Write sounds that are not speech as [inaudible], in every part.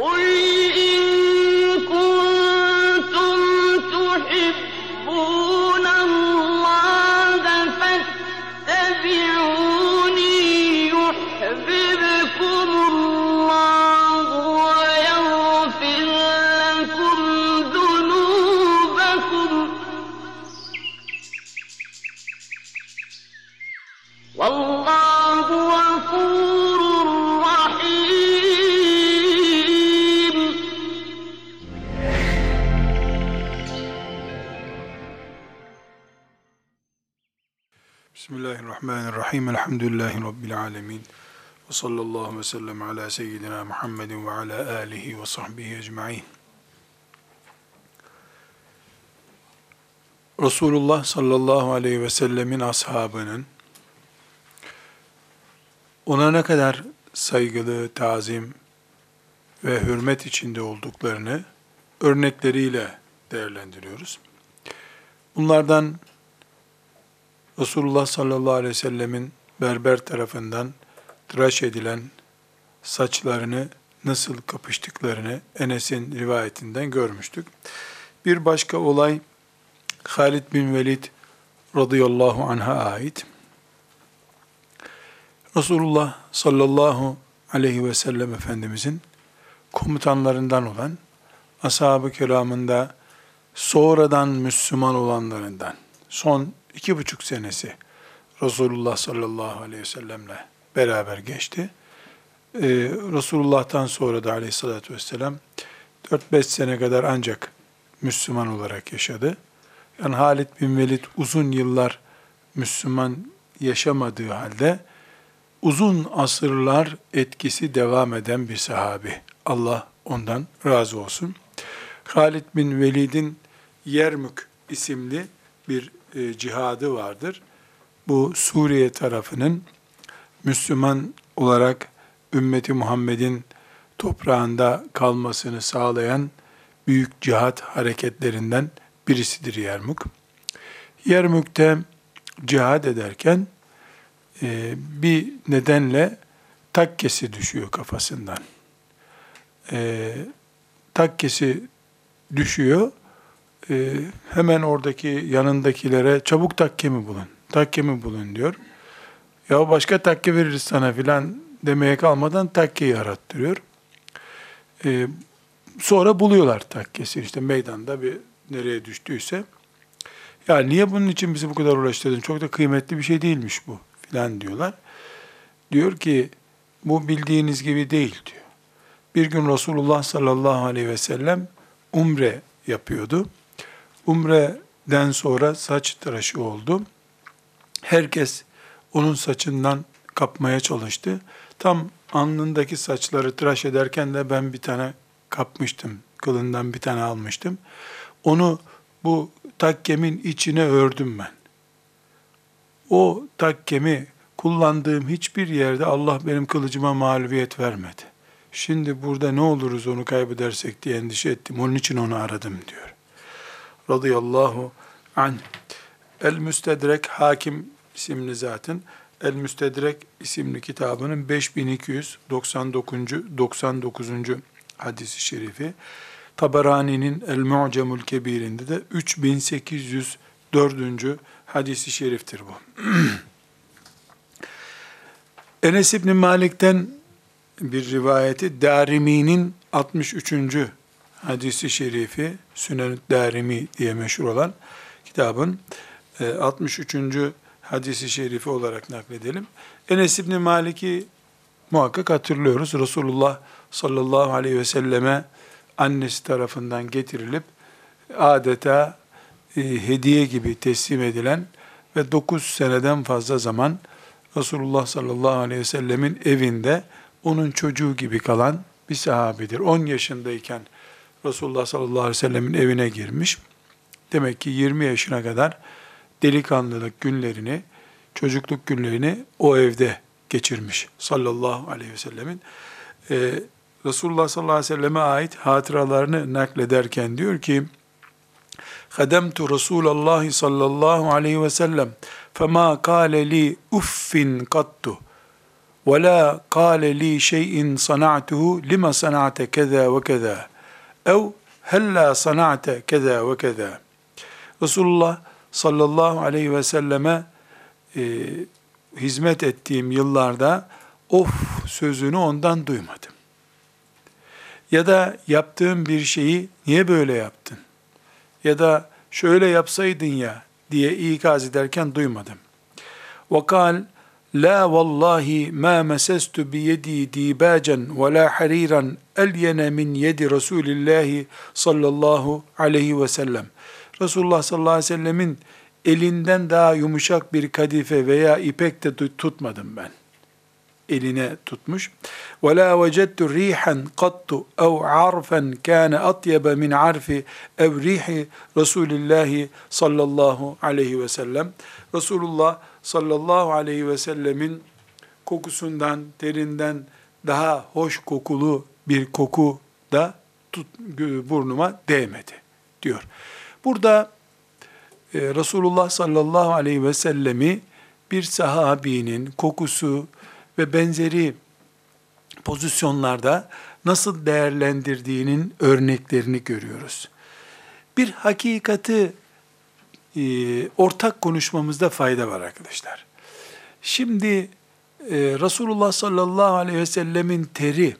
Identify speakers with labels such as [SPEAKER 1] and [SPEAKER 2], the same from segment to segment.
[SPEAKER 1] قل
[SPEAKER 2] Bismillahirrahmanirrahim. Elhamdülillahi Rabbil alemin. Ve sallallahu ve sellem ala seyyidina Muhammedin ve ala alihi ve sahbihi ecma'in. Resulullah sallallahu aleyhi ve sellemin ashabının ona ne kadar saygılı, tazim ve hürmet içinde olduklarını örnekleriyle değerlendiriyoruz. Bunlardan Resulullah sallallahu aleyhi ve sellemin berber tarafından tıraş edilen saçlarını nasıl kapıştıklarını Enes'in rivayetinden görmüştük. Bir başka olay Halid bin Velid radıyallahu anh'a ait. Resulullah sallallahu aleyhi ve sellem Efendimizin komutanlarından olan ashab-ı kiramında sonradan Müslüman olanlarından son iki buçuk senesi Resulullah sallallahu aleyhi ve sellemle beraber geçti. Ee, Resulullah'tan sonra da aleyhissalatü vesselam 4-5 sene kadar ancak Müslüman olarak yaşadı. Yani Halid bin Velid uzun yıllar Müslüman yaşamadığı halde uzun asırlar etkisi devam eden bir sahabi. Allah ondan razı olsun. Halid bin Velid'in Yermük isimli bir e, cihadı vardır. Bu Suriye tarafının Müslüman olarak ümmeti Muhammed'in toprağında kalmasını sağlayan büyük cihat hareketlerinden birisidir Yermük. Yermük'te cihad ederken e, bir nedenle takkesi düşüyor kafasından. E, takkesi düşüyor. E, hemen oradaki yanındakilere çabuk takkemi bulun, takkemi bulun diyor. Ya başka takke veririz sana filan demeye kalmadan takkeyi arattırıyor. E, sonra buluyorlar takkesi işte meydanda bir nereye düştüyse. Ya niye bunun için bizi bu kadar uğraştırdın? Çok da kıymetli bir şey değilmiş bu filan diyorlar. Diyor ki bu bildiğiniz gibi değil diyor. Bir gün Resulullah sallallahu aleyhi ve sellem umre yapıyordu. Umre'den sonra saç tıraşı oldu. Herkes onun saçından kapmaya çalıştı. Tam alnındaki saçları tıraş ederken de ben bir tane kapmıştım. Kılından bir tane almıştım. Onu bu takkemin içine ördüm ben. O takkemi kullandığım hiçbir yerde Allah benim kılıcıma mağlubiyet vermedi. Şimdi burada ne oluruz onu kaybedersek diye endişe ettim. Onun için onu aradım diyor. Radıyallahu anh. El Müstedrek Hakim isimli zaten El Müstedrek isimli kitabının 5299. 99. hadisi şerifi. Tabarani'nin El Mu'cemul Kebir'inde de 3804. hadisi şeriftir bu. [clears throat] Enes İbni Malik'ten bir rivayeti Darimi'nin 63. hadisi şerifi Sünen Darimi diye meşhur olan kitabın 63. E, hadisi şerifi olarak nakledelim. Enes İbni Malik'i muhakkak hatırlıyoruz. Resulullah sallallahu aleyhi ve selleme annesi tarafından getirilip adeta e, hediye gibi teslim edilen ve 9 seneden fazla zaman Resulullah sallallahu aleyhi ve sellemin evinde onun çocuğu gibi kalan bir sahabidir. 10 yaşındayken Resulullah sallallahu aleyhi ve sellemin evine girmiş. Demek ki 20 yaşına kadar delikanlılık günlerini, çocukluk günlerini o evde geçirmiş sallallahu aleyhi ve sellemin. Ee, Resulullah sallallahu aleyhi ve selleme ait hatıralarını naklederken diyor ki, خدمت رسول الله صلى الله عليه وسلم فما قال لي اف قط وَلَا قَالَ لِي شَيْءٍ صَنَعْتُهُ لِمَ صَنَعْتَ كَذَا وَكَذَا اَوْ هَلَّا صَنَعْتَ كَذَا وَكَذَا Resulullah sallallahu aleyhi ve selleme e, hizmet ettiğim yıllarda of sözünü ondan duymadım. Ya da yaptığım bir şeyi niye böyle yaptın? Ya da şöyle yapsaydın ya diye ikaz ederken duymadım. وَقَالْ La vallahi ma mesestu bi yedi dibacan ve la hariran elyene min yedi Resulillahi sallallahu aleyhi ve sellem. Resulullah sallallahu aleyhi ve sellemin elinden daha yumuşak bir kadife veya ipek de tutmadım ben. Eline tutmuş. وَلَا وَجَدْتُ رِيحًا قَطُّ اَوْ عَرْفًا كَانَ اَطْيَبَ مِنْ عَرْفِ اَوْ رِيحِ رَسُولِ اللّٰهِ sallallahu aleyhi ve sellem. Resulullah sallallahu aleyhi ve sellemin kokusundan, terinden daha hoş kokulu bir koku da tut, burnuma değmedi diyor. Burada e, Resulullah sallallahu aleyhi ve sellemi bir sahabinin kokusu ve benzeri pozisyonlarda nasıl değerlendirdiğinin örneklerini görüyoruz. Bir hakikati e, ortak konuşmamızda fayda var arkadaşlar. Şimdi e, Resulullah sallallahu aleyhi ve sellemin teri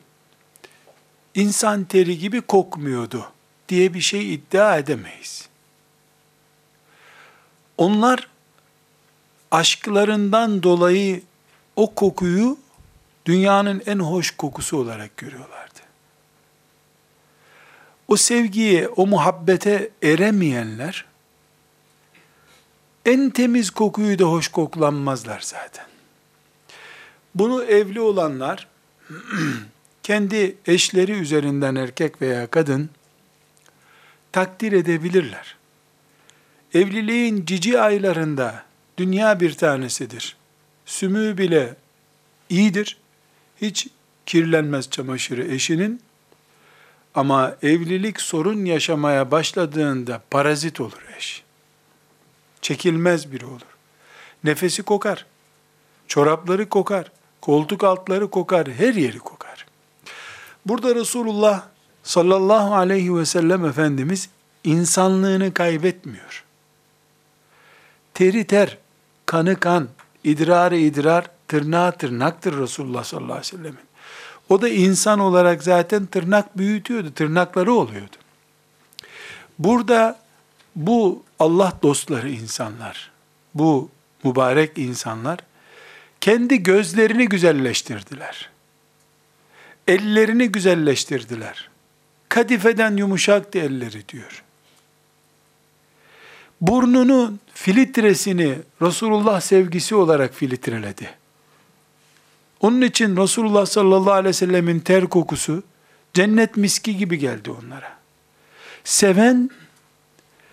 [SPEAKER 2] insan teri gibi kokmuyordu diye bir şey iddia edemeyiz. Onlar aşklarından dolayı o kokuyu dünyanın en hoş kokusu olarak görüyorlardı. O sevgiye, o muhabbete eremeyenler en temiz kokuyu da hoş koklanmazlar zaten. Bunu evli olanlar [clears throat] kendi eşleri üzerinden erkek veya kadın takdir edebilirler. Evliliğin cici aylarında dünya bir tanesidir. Sümüğü bile iyidir. Hiç kirlenmez çamaşırı eşinin. Ama evlilik sorun yaşamaya başladığında parazit olur eş. Çekilmez biri olur. Nefesi kokar. Çorapları kokar. Koltuk altları kokar. Her yeri kokar. Burada Resulullah sallallahu aleyhi ve sellem Efendimiz insanlığını kaybetmiyor. Teri ter, kanı kan, idrarı idrar, tırnağı tırnaktır Resulullah sallallahu aleyhi ve sellemin. O da insan olarak zaten tırnak büyütüyordu, tırnakları oluyordu. Burada bu Allah dostları insanlar, bu mübarek insanlar kendi gözlerini güzelleştirdiler. Ellerini güzelleştirdiler. Kadifeden yumuşaktı elleri diyor. Burnunun filtresini Resulullah sevgisi olarak filtreledi. Onun için Resulullah sallallahu aleyhi ve sellemin ter kokusu cennet miski gibi geldi onlara. Seven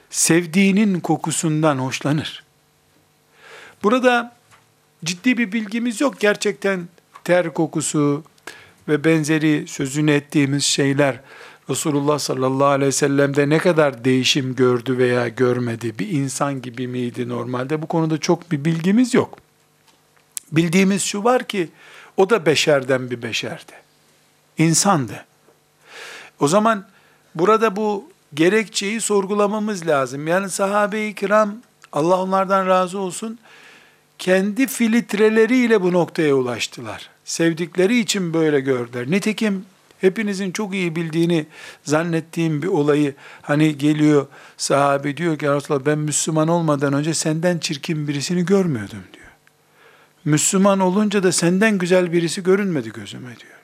[SPEAKER 2] sevdiğinin kokusundan hoşlanır. Burada ciddi bir bilgimiz yok. Gerçekten ter kokusu ve benzeri sözünü ettiğimiz şeyler Resulullah sallallahu aleyhi ve sellem'de ne kadar değişim gördü veya görmedi, bir insan gibi miydi normalde? Bu konuda çok bir bilgimiz yok. Bildiğimiz şu var ki, o da beşerden bir beşerdi. İnsandı. O zaman burada bu gerekçeyi sorgulamamız lazım. Yani sahabe-i kiram, Allah onlardan razı olsun, kendi filtreleriyle bu noktaya ulaştılar. Sevdikleri için böyle gördüler. Nitekim hepinizin çok iyi bildiğini zannettiğim bir olayı hani geliyor sahabe diyor ki Resulallah ben Müslüman olmadan önce senden çirkin birisini görmüyordum diyor. Müslüman olunca da senden güzel birisi görünmedi gözüme diyor.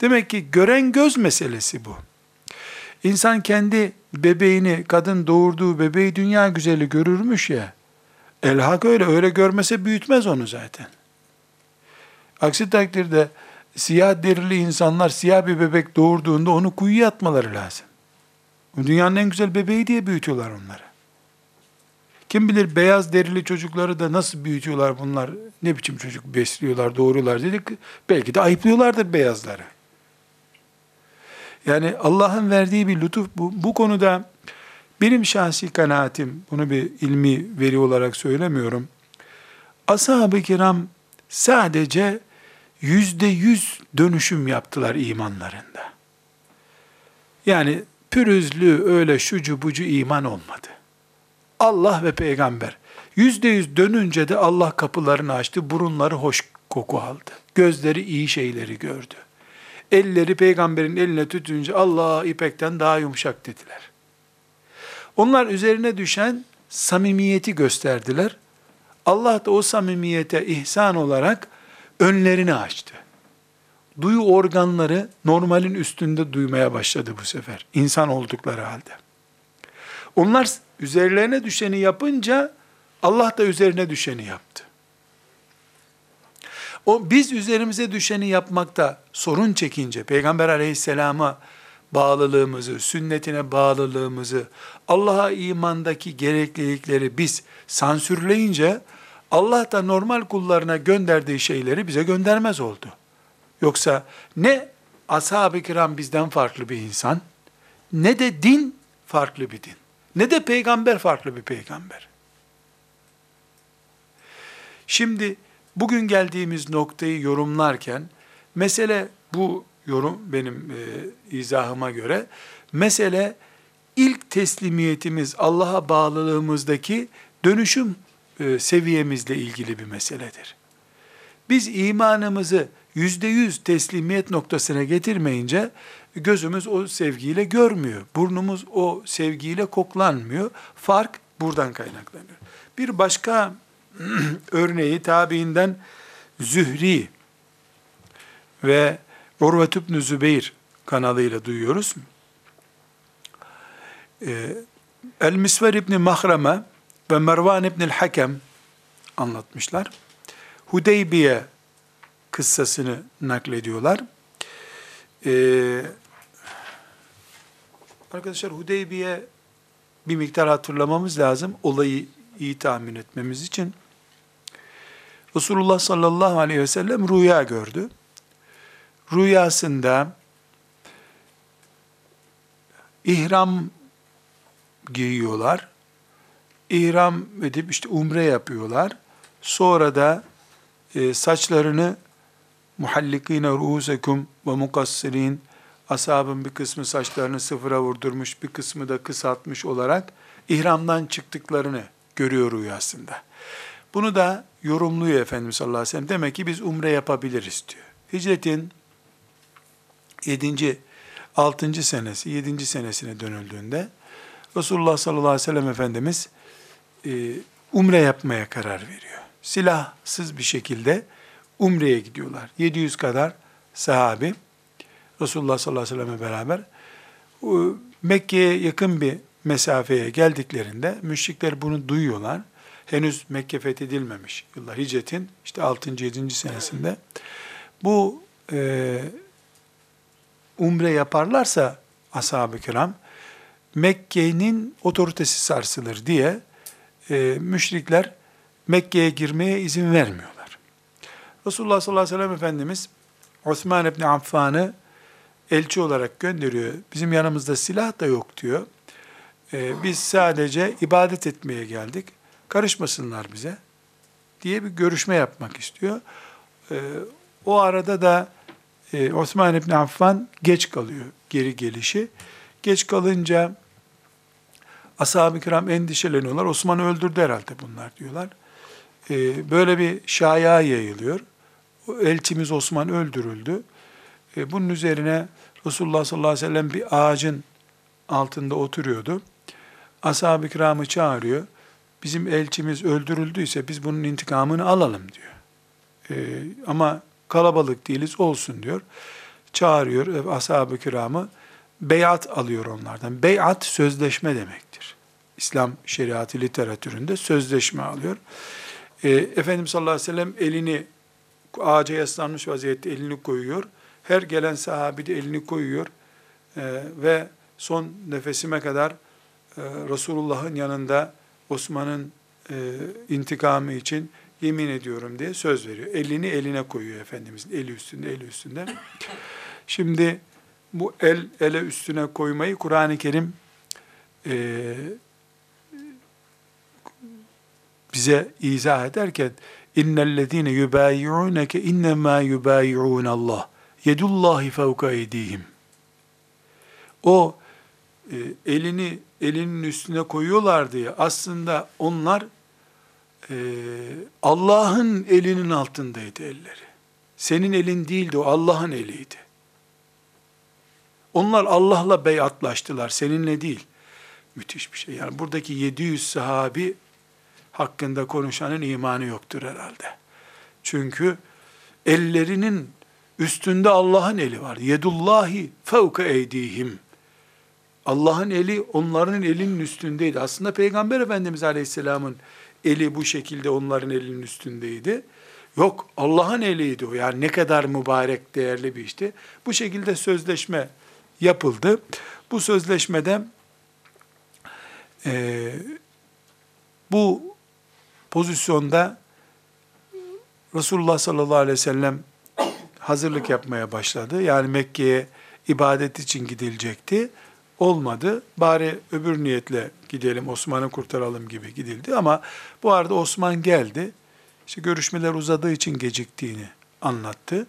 [SPEAKER 2] Demek ki gören göz meselesi bu. İnsan kendi bebeğini, kadın doğurduğu bebeği dünya güzeli görürmüş ya. Elhak öyle, öyle görmese büyütmez onu zaten. Aksi takdirde siyah derili insanlar siyah bir bebek doğurduğunda onu kuyuya atmaları lazım. Dünyanın en güzel bebeği diye büyütüyorlar onları. Kim bilir beyaz derili çocukları da nasıl büyütüyorlar bunlar, ne biçim çocuk besliyorlar, doğuruyorlar dedik. Belki de ayıplıyorlardır beyazları. Yani Allah'ın verdiği bir lütuf bu. Bu konuda benim şahsi kanaatim, bunu bir ilmi veri olarak söylemiyorum. Ashab-ı kiram sadece yüzde yüz dönüşüm yaptılar imanlarında. Yani pürüzlü öyle şucu bucu iman olmadı. Allah ve peygamber yüzde yüz dönünce de Allah kapılarını açtı, burunları hoş koku aldı. Gözleri iyi şeyleri gördü. Elleri peygamberin eline tutunca Allah ipekten daha yumuşak dediler. Onlar üzerine düşen samimiyeti gösterdiler. Allah da o samimiyete ihsan olarak önlerini açtı. Duyu organları normalin üstünde duymaya başladı bu sefer. İnsan oldukları halde. Onlar üzerlerine düşeni yapınca Allah da üzerine düşeni yaptı. O biz üzerimize düşeni yapmakta sorun çekince Peygamber Aleyhisselam'a bağlılığımızı, sünnetine bağlılığımızı, Allah'a imandaki gereklilikleri biz sansürleyince Allah da normal kullarına gönderdiği şeyleri bize göndermez oldu. Yoksa ne ashab-ı kiram bizden farklı bir insan, ne de din farklı bir din, ne de peygamber farklı bir peygamber. Şimdi bugün geldiğimiz noktayı yorumlarken mesele bu yorum benim e, izahıma göre mesele ilk teslimiyetimiz Allah'a bağlılığımızdaki dönüşüm seviyemizle ilgili bir meseledir. Biz imanımızı yüzde yüz teslimiyet noktasına getirmeyince gözümüz o sevgiyle görmüyor. Burnumuz o sevgiyle koklanmıyor. Fark buradan kaynaklanıyor. Bir başka [clears throat] örneği tabiinden Zühri ve Urvet İbn Zübeyir kanalıyla duyuyoruz. Ee, El-Misver İbni Mahrama ve Mervan İbni Hakem anlatmışlar. Hudeybiye kıssasını naklediyorlar. Ee, arkadaşlar Hudeybiye bir miktar hatırlamamız lazım. Olayı iyi tahmin etmemiz için. Resulullah sallallahu aleyhi ve sellem rüya gördü. Rüyasında ihram giyiyorlar. İhram edip işte umre yapıyorlar. Sonra da e, saçlarını muhallikine ruhusekum ve mukassirin ashabın bir kısmı saçlarını sıfıra vurdurmuş, bir kısmı da kısaltmış olarak ihramdan çıktıklarını görüyor rüyasında. Bunu da yorumluyor Efendimiz sallallahu aleyhi ve sellem. Demek ki biz umre yapabiliriz diyor. Hicretin 7. 6. senesi, 7. senesine dönüldüğünde Resulullah sallallahu aleyhi ve sellem Efendimiz e, umre yapmaya karar veriyor. Silahsız bir şekilde umreye gidiyorlar. 700 kadar sahabi Resulullah sallallahu aleyhi ve sellem'e beraber Mekke'ye yakın bir mesafeye geldiklerinde müşrikler bunu duyuyorlar. Henüz Mekke fethedilmemiş yıllar hicretin işte 6. 7. senesinde. Bu e, umre yaparlarsa ashab-ı kiram Mekke'nin otoritesi sarsılır diye e, müşrikler Mekke'ye girmeye izin vermiyorlar. Resulullah sallallahu aleyhi ve sellem Efendimiz Osman ibn Affan'ı elçi olarak gönderiyor. Bizim yanımızda silah da yok diyor. E, biz sadece ibadet etmeye geldik. Karışmasınlar bize diye bir görüşme yapmak istiyor. E, o arada da e, Osman ibn Affan geç kalıyor geri gelişi. Geç kalınca ashab-ı kiram endişeleniyorlar. Osman'ı öldürdü herhalde bunlar diyorlar. E, böyle bir şaya yayılıyor. Elçimiz Osman öldürüldü. E, bunun üzerine Resulullah sallallahu aleyhi ve sellem bir ağacın altında oturuyordu. Ashab-ı kiramı çağırıyor. Bizim elçimiz öldürüldüyse biz bunun intikamını alalım diyor. E, ama kalabalık değiliz olsun diyor. Çağırıyor ashab-ı kiramı. Beyat alıyor onlardan. Beyat sözleşme demektir. İslam şeriatı literatüründe sözleşme alıyor. E, Efendimiz sallallahu aleyhi ve sellem elini ağaca yaslanmış vaziyette elini koyuyor. Her gelen sahabi de elini koyuyor. E, ve son nefesime kadar e, Resulullah'ın yanında Osman'ın e, intikamı için yemin ediyorum diye söz veriyor. Elini eline koyuyor Efendimizin eli üstünde, eli üstünde. Şimdi bu el ele üstüne koymayı Kur'an-ı Kerim e, bize izah ederken İnnellezîne yubâyi'ûneke innemâ yubâyi'ûnallah. Yedullahi fevka eydihim. O e, elini elinin üstüne koyuyorlar diye aslında onlar e, Allah'ın elinin altındaydı elleri. Senin elin değildi o Allah'ın eliydi. Onlar Allah'la beyatlaştılar, seninle değil. Müthiş bir şey. Yani buradaki 700 sahabi hakkında konuşanın imanı yoktur herhalde. Çünkü ellerinin üstünde Allah'ın eli var. Yedullahi fevke eydihim. Allah'ın eli onların elinin üstündeydi. Aslında Peygamber Efendimiz Aleyhisselam'ın eli bu şekilde onların elinin üstündeydi. Yok Allah'ın eliydi o. Yani ne kadar mübarek, değerli bir işti. Bu şekilde sözleşme yapıldı. Bu sözleşmede e, bu pozisyonda Resulullah sallallahu aleyhi ve sellem hazırlık yapmaya başladı. Yani Mekke'ye ibadet için gidilecekti. Olmadı. Bari öbür niyetle gidelim, Osman'ı kurtaralım gibi gidildi. Ama bu arada Osman geldi. İşte görüşmeler uzadığı için geciktiğini anlattı.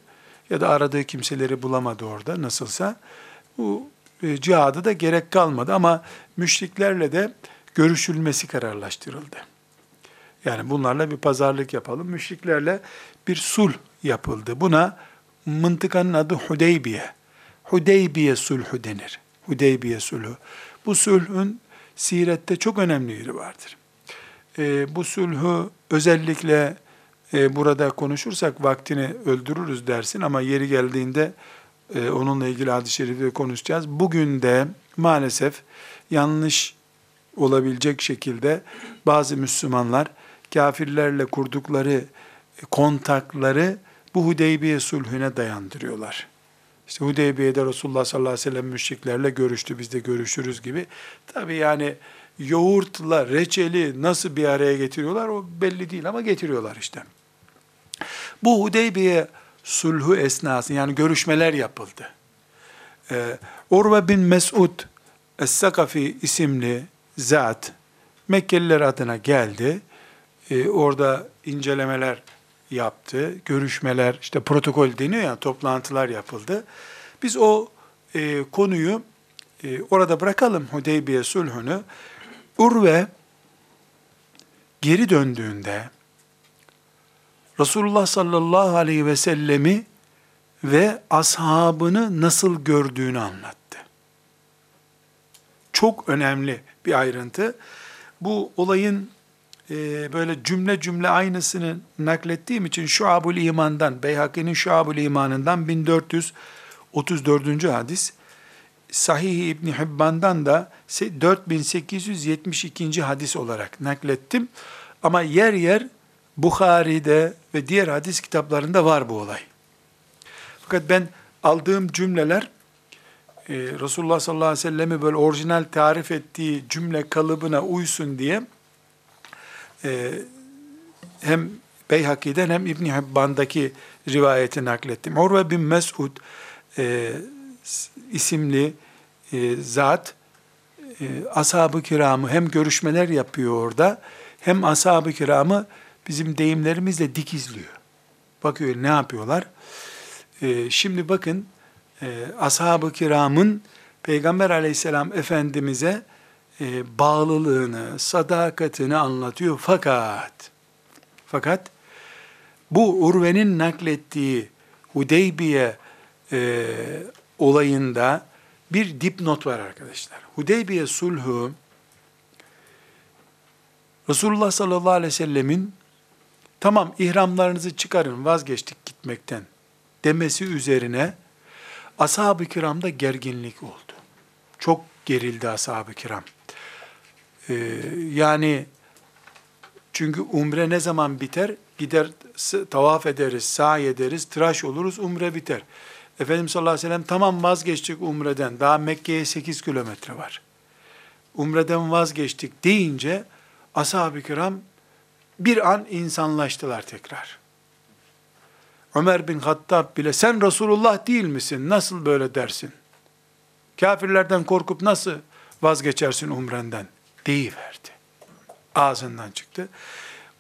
[SPEAKER 2] Ya da aradığı kimseleri bulamadı orada nasılsa. Bu e, cihadı da gerek kalmadı ama müşriklerle de görüşülmesi kararlaştırıldı. Yani bunlarla bir pazarlık yapalım. Müşriklerle bir sulh yapıldı. Buna mıntıkanın adı Hudeybiye. Hudeybiye sulhu denir. Hudeybiye sulhu. Bu sulhün sirette çok önemli yeri vardır. E, bu sulhu özellikle e, burada konuşursak vaktini öldürürüz dersin ama yeri geldiğinde e, onunla ilgili hadis-i şerifi konuşacağız. Bugün de maalesef yanlış olabilecek şekilde bazı Müslümanlar kafirlerle kurdukları kontakları bu Hudeybiye sulhüne dayandırıyorlar. İşte Hudeybiye'de Resulullah sallallahu aleyhi ve sellem müşriklerle görüştü, biz de görüşürüz gibi. Tabi yani yoğurtla reçeli nasıl bir araya getiriyorlar o belli değil ama getiriyorlar işte. Bu Hudeybiye sulhu esnası yani görüşmeler yapıldı. Ee, Urve bin Mesud Es-Sakafi isimli zat Mekkeliler adına geldi. Ee, orada incelemeler yaptı, görüşmeler, işte protokol deniyor ya, toplantılar yapıldı. Biz o e, konuyu e, orada bırakalım Hudeybiye sulhünü. Urve geri döndüğünde Resulullah sallallahu aleyhi ve sellemi ve ashabını nasıl gördüğünü anlattı. Çok önemli bir ayrıntı. Bu olayın e, böyle cümle cümle aynısını naklettiğim için Şuabul İman'dan, Beyhaki'nin Şuabul İman'ından 1434. hadis, Sahih İbni Hibban'dan da 4872. hadis olarak naklettim. Ama yer yer Bukhari'de ve diğer hadis kitaplarında var bu olay. Fakat ben aldığım cümleler e, Resulullah sallallahu aleyhi ve sellem'i böyle orijinal tarif ettiği cümle kalıbına uysun diye e, hem Beyhaki'den hem İbn Hibban'daki rivayeti naklettim. Urve bin Mesud e, isimli e, zat e, ashab-ı kiramı hem görüşmeler yapıyor orada hem ashab-ı kiramı bizim deyimlerimizle dikizliyor. Bakıyor ne yapıyorlar. E, şimdi bakın e, ashab-ı kiramın Peygamber aleyhisselam Efendimiz'e e, bağlılığını, sadakatini anlatıyor. Fakat, fakat bu Urve'nin naklettiği Hudeybiye e, olayında bir dipnot var arkadaşlar. Hudeybiye sulhu Resulullah sallallahu aleyhi ve sellemin tamam ihramlarınızı çıkarın vazgeçtik gitmekten demesi üzerine ashab-ı kiramda gerginlik oldu. Çok gerildi ashab-ı kiram. Ee, yani çünkü umre ne zaman biter? Gider tavaf ederiz, sa'i ederiz, tıraş oluruz, umre biter. Efendimiz sallallahu aleyhi ve sellem tamam vazgeçtik umreden, daha Mekke'ye 8 kilometre var. Umreden vazgeçtik deyince ashab-ı kiram bir an insanlaştılar tekrar. Ömer bin Hattab bile sen Resulullah değil misin? Nasıl böyle dersin? Kafirlerden korkup nasıl vazgeçersin umrenden? Deyiverdi. Ağzından çıktı.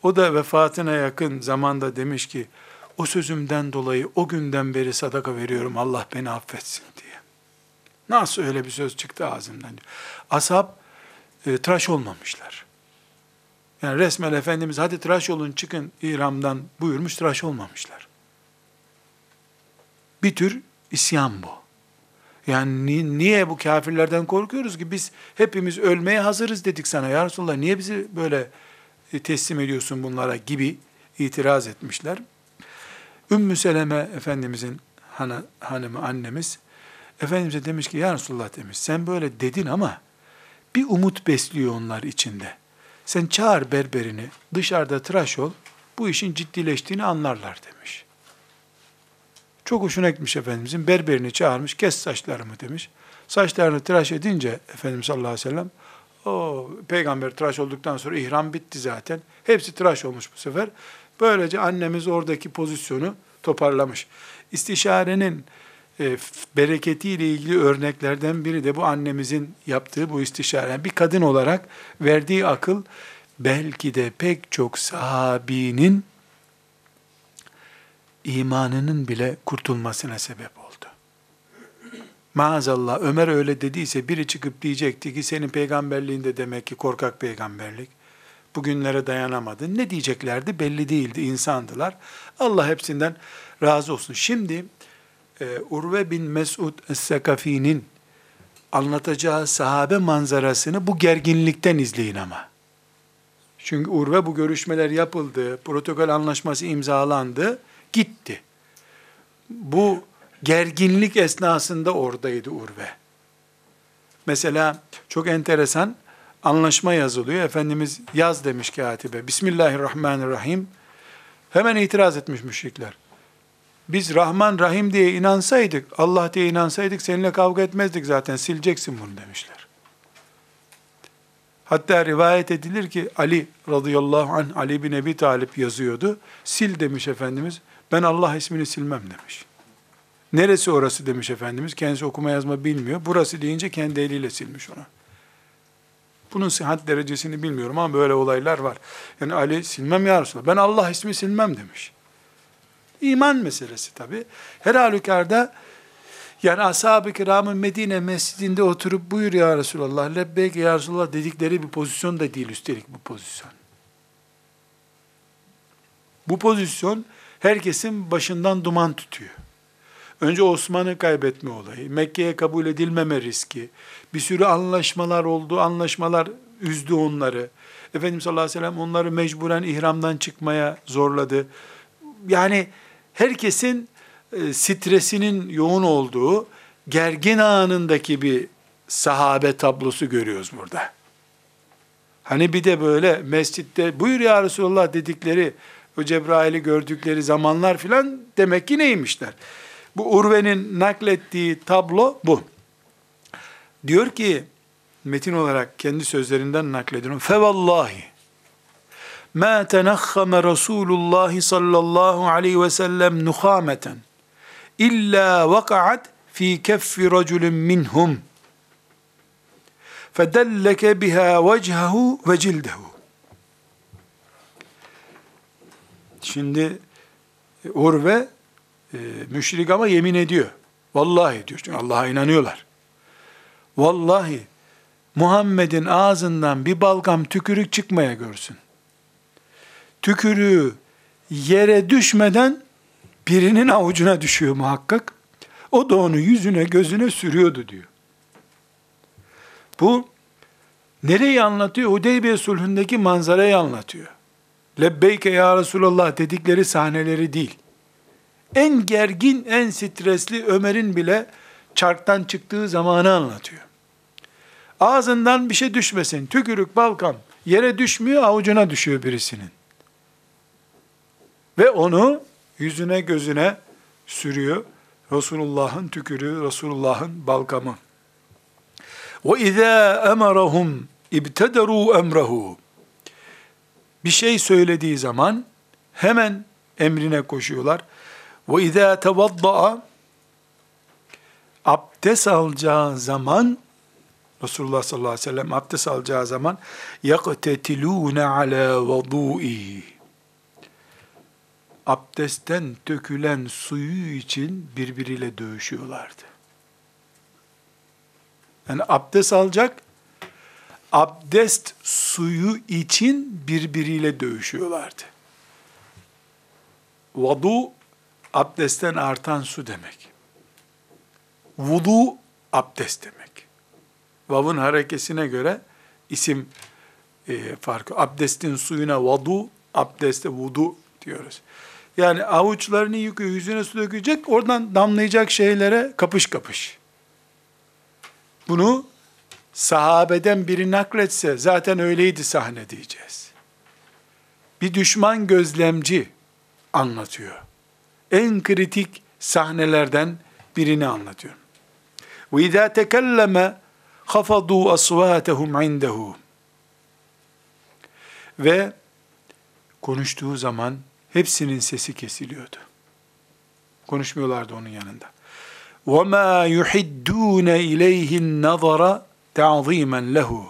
[SPEAKER 2] O da vefatına yakın zamanda demiş ki, o sözümden dolayı o günden beri sadaka veriyorum Allah beni affetsin diye. Nasıl öyle bir söz çıktı ağzımdan. Ashab e, tıraş olmamışlar. Yani resmen Efendimiz hadi tıraş olun çıkın İram'dan buyurmuş tıraş olmamışlar. Bir tür isyan bu. Yani ni- niye bu kafirlerden korkuyoruz ki biz hepimiz ölmeye hazırız dedik sana ya Resulallah niye bizi böyle e, teslim ediyorsun bunlara gibi itiraz etmişler. Ümmü Seleme Efendimizin hanı, hanımı annemiz Efendimiz'e demiş ki ya Resulullah demiş sen böyle dedin ama bir umut besliyor onlar içinde. Sen çağır berberini dışarıda tıraş ol bu işin ciddileştiğini anlarlar demiş. Çok hoşuna gitmiş Efendimizin berberini çağırmış kes saçlarımı demiş. Saçlarını tıraş edince Efendimiz sallallahu aleyhi ve sellem o peygamber tıraş olduktan sonra ihram bitti zaten. Hepsi tıraş olmuş bu sefer. Böylece annemiz oradaki pozisyonu toparlamış. İstişarenin e, bereketiyle ilgili örneklerden biri de bu annemizin yaptığı bu istişare. Yani bir kadın olarak verdiği akıl belki de pek çok sahabinin imanının bile kurtulmasına sebep oldu. Maazallah Ömer öyle dediyse biri çıkıp diyecekti ki senin peygamberliğinde demek ki korkak peygamberlik. Bugünlere dayanamadın. Ne diyeceklerdi belli değildi. insandılar. Allah hepsinden razı olsun. Şimdi e, Urve bin Mesud Es-Sekafi'nin anlatacağı sahabe manzarasını bu gerginlikten izleyin ama. Çünkü Urve bu görüşmeler yapıldı, protokol anlaşması imzalandı, gitti. Bu gerginlik esnasında oradaydı Urve. Mesela çok enteresan anlaşma yazılıyor. Efendimiz yaz demiş katibe. Bismillahirrahmanirrahim. Hemen itiraz etmiş müşrikler. Biz Rahman Rahim diye inansaydık, Allah diye inansaydık seninle kavga etmezdik zaten sileceksin bunu demişler. Hatta rivayet edilir ki Ali radıyallahu anh Ali bin Ebi Talip yazıyordu. Sil demiş Efendimiz. Ben Allah ismini silmem demiş. Neresi orası demiş Efendimiz. Kendisi okuma yazma bilmiyor. Burası deyince kendi eliyle silmiş ona. Bunun sıhhat derecesini bilmiyorum ama böyle olaylar var. Yani Ali silmem ya Resulallah. Ben Allah ismi silmem demiş. İman meselesi tabi. Her halükarda yani ashab-ı kiramın Medine mescidinde oturup buyur ya Resulallah, lebbeyk ya Resulallah dedikleri bir pozisyon da değil üstelik bu pozisyon. Bu pozisyon herkesin başından duman tutuyor. Önce Osman'ı kaybetme olayı, Mekke'ye kabul edilmeme riski, bir sürü anlaşmalar oldu, anlaşmalar üzdü onları. Efendimiz sallallahu aleyhi ve sellem onları mecburen ihramdan çıkmaya zorladı. Yani herkesin e, stresinin yoğun olduğu gergin anındaki bir sahabe tablosu görüyoruz burada. Hani bir de böyle mescitte buyur ya Resulallah dedikleri o Cebrail'i gördükleri zamanlar filan demek ki neymişler? Bu Urve'nin naklettiği tablo bu. Diyor ki metin olarak kendi sözlerinden naklediyorum. Fevallahi ma tenakhame Resulullah sallallahu aleyhi ve sellem nuhameten illa vakaat fi keffi raculun minhum fedelleke biha vecehu ve cildehu. Şimdi Urve e, müşrik ama yemin ediyor. Vallahi diyor. Çünkü Allah'a inanıyorlar. Vallahi Muhammed'in ağzından bir balgam tükürük çıkmaya görsün. Tükürüğü yere düşmeden birinin avucuna düşüyor muhakkak. O da onu yüzüne gözüne sürüyordu diyor. Bu nereyi anlatıyor? Hudeybiye sulhündeki manzarayı anlatıyor. Lebbeyke ya Resulallah dedikleri sahneleri değil. En gergin, en stresli Ömer'in bile çarktan çıktığı zamanı anlatıyor. Ağzından bir şey düşmesin. Tükürük, balkam yere düşmüyor, avucuna düşüyor birisinin. Ve onu yüzüne gözüne sürüyor. Resulullah'ın tükürüğü, Resulullah'ın balgamı. Ve izâ emerahum ibtederû emrehu. Bir şey söylediği zaman hemen emrine koşuyorlar. Ve izâ tevadda'a abdest alacağı zaman Resulullah sallallahu aleyhi ve sellem abdest alacağı zaman يَقْتَتِلُونَ عَلَى وَضُوئِهِ Abdestten dökülen suyu için birbiriyle dövüşüyorlardı. Yani abdest alacak, abdest suyu için birbiriyle dövüşüyorlardı. Vadu, abdestten artan su demek. Vudu, abdest demek. Vav'ın harekesine göre isim e, farkı. Abdestin suyuna vadu, abdeste vudu diyoruz. Yani avuçlarını yıkıyor, yüzüne su dökecek, oradan damlayacak şeylere kapış kapış. Bunu sahabeden biri nakletse zaten öyleydi sahne diyeceğiz. Bir düşman gözlemci anlatıyor. En kritik sahnelerden birini anlatıyor. Ve izâ tekelleme خَفَضُوا أَصْوَاتَهُمْ عِنْدَهُ Ve konuştuğu zaman hepsinin sesi kesiliyordu. Konuşmuyorlardı onun yanında. وَمَا يُحِدُّونَ اِلَيْهِ النَّظَرَ تَعْظِيمًا لَهُ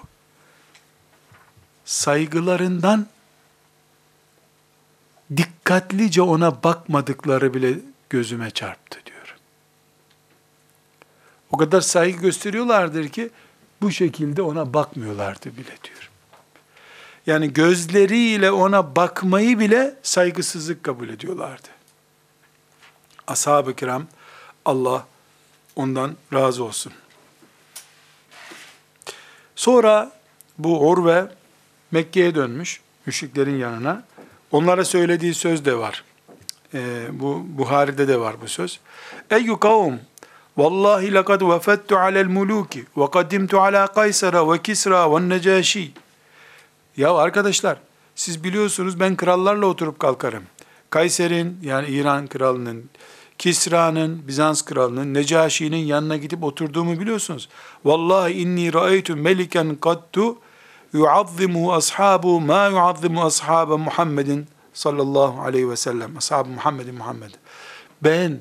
[SPEAKER 2] Saygılarından dikkatlice ona bakmadıkları bile gözüme çarptı diyor. O kadar saygı gösteriyorlardır ki bu şekilde ona bakmıyorlardı bile diyor. Yani gözleriyle ona bakmayı bile saygısızlık kabul ediyorlardı. Ashab-ı kiram Allah ondan razı olsun. Sonra bu Urve Mekke'ye dönmüş müşriklerin yanına. Onlara söylediği söz de var. Ee, bu Buhari'de de var bu söz. Eyyü kavm Vallahi lekad vefettu alel muluki ve kadimtu ala Kaysara ve Kisra ve Necaşi. Ya arkadaşlar siz biliyorsunuz ben krallarla oturup kalkarım. Kayser'in yani İran kralının, Kisra'nın, Bizans kralının, Necaşi'nin yanına gidip oturduğumu biliyorsunuz. Vallahi inni ra'aytu meliken kadtu yuazzimu ashabu ma yuazzimu ashabe Muhammedin sallallahu aleyhi ve sellem. Ashab-ı Muhammedin Muhammed. Ben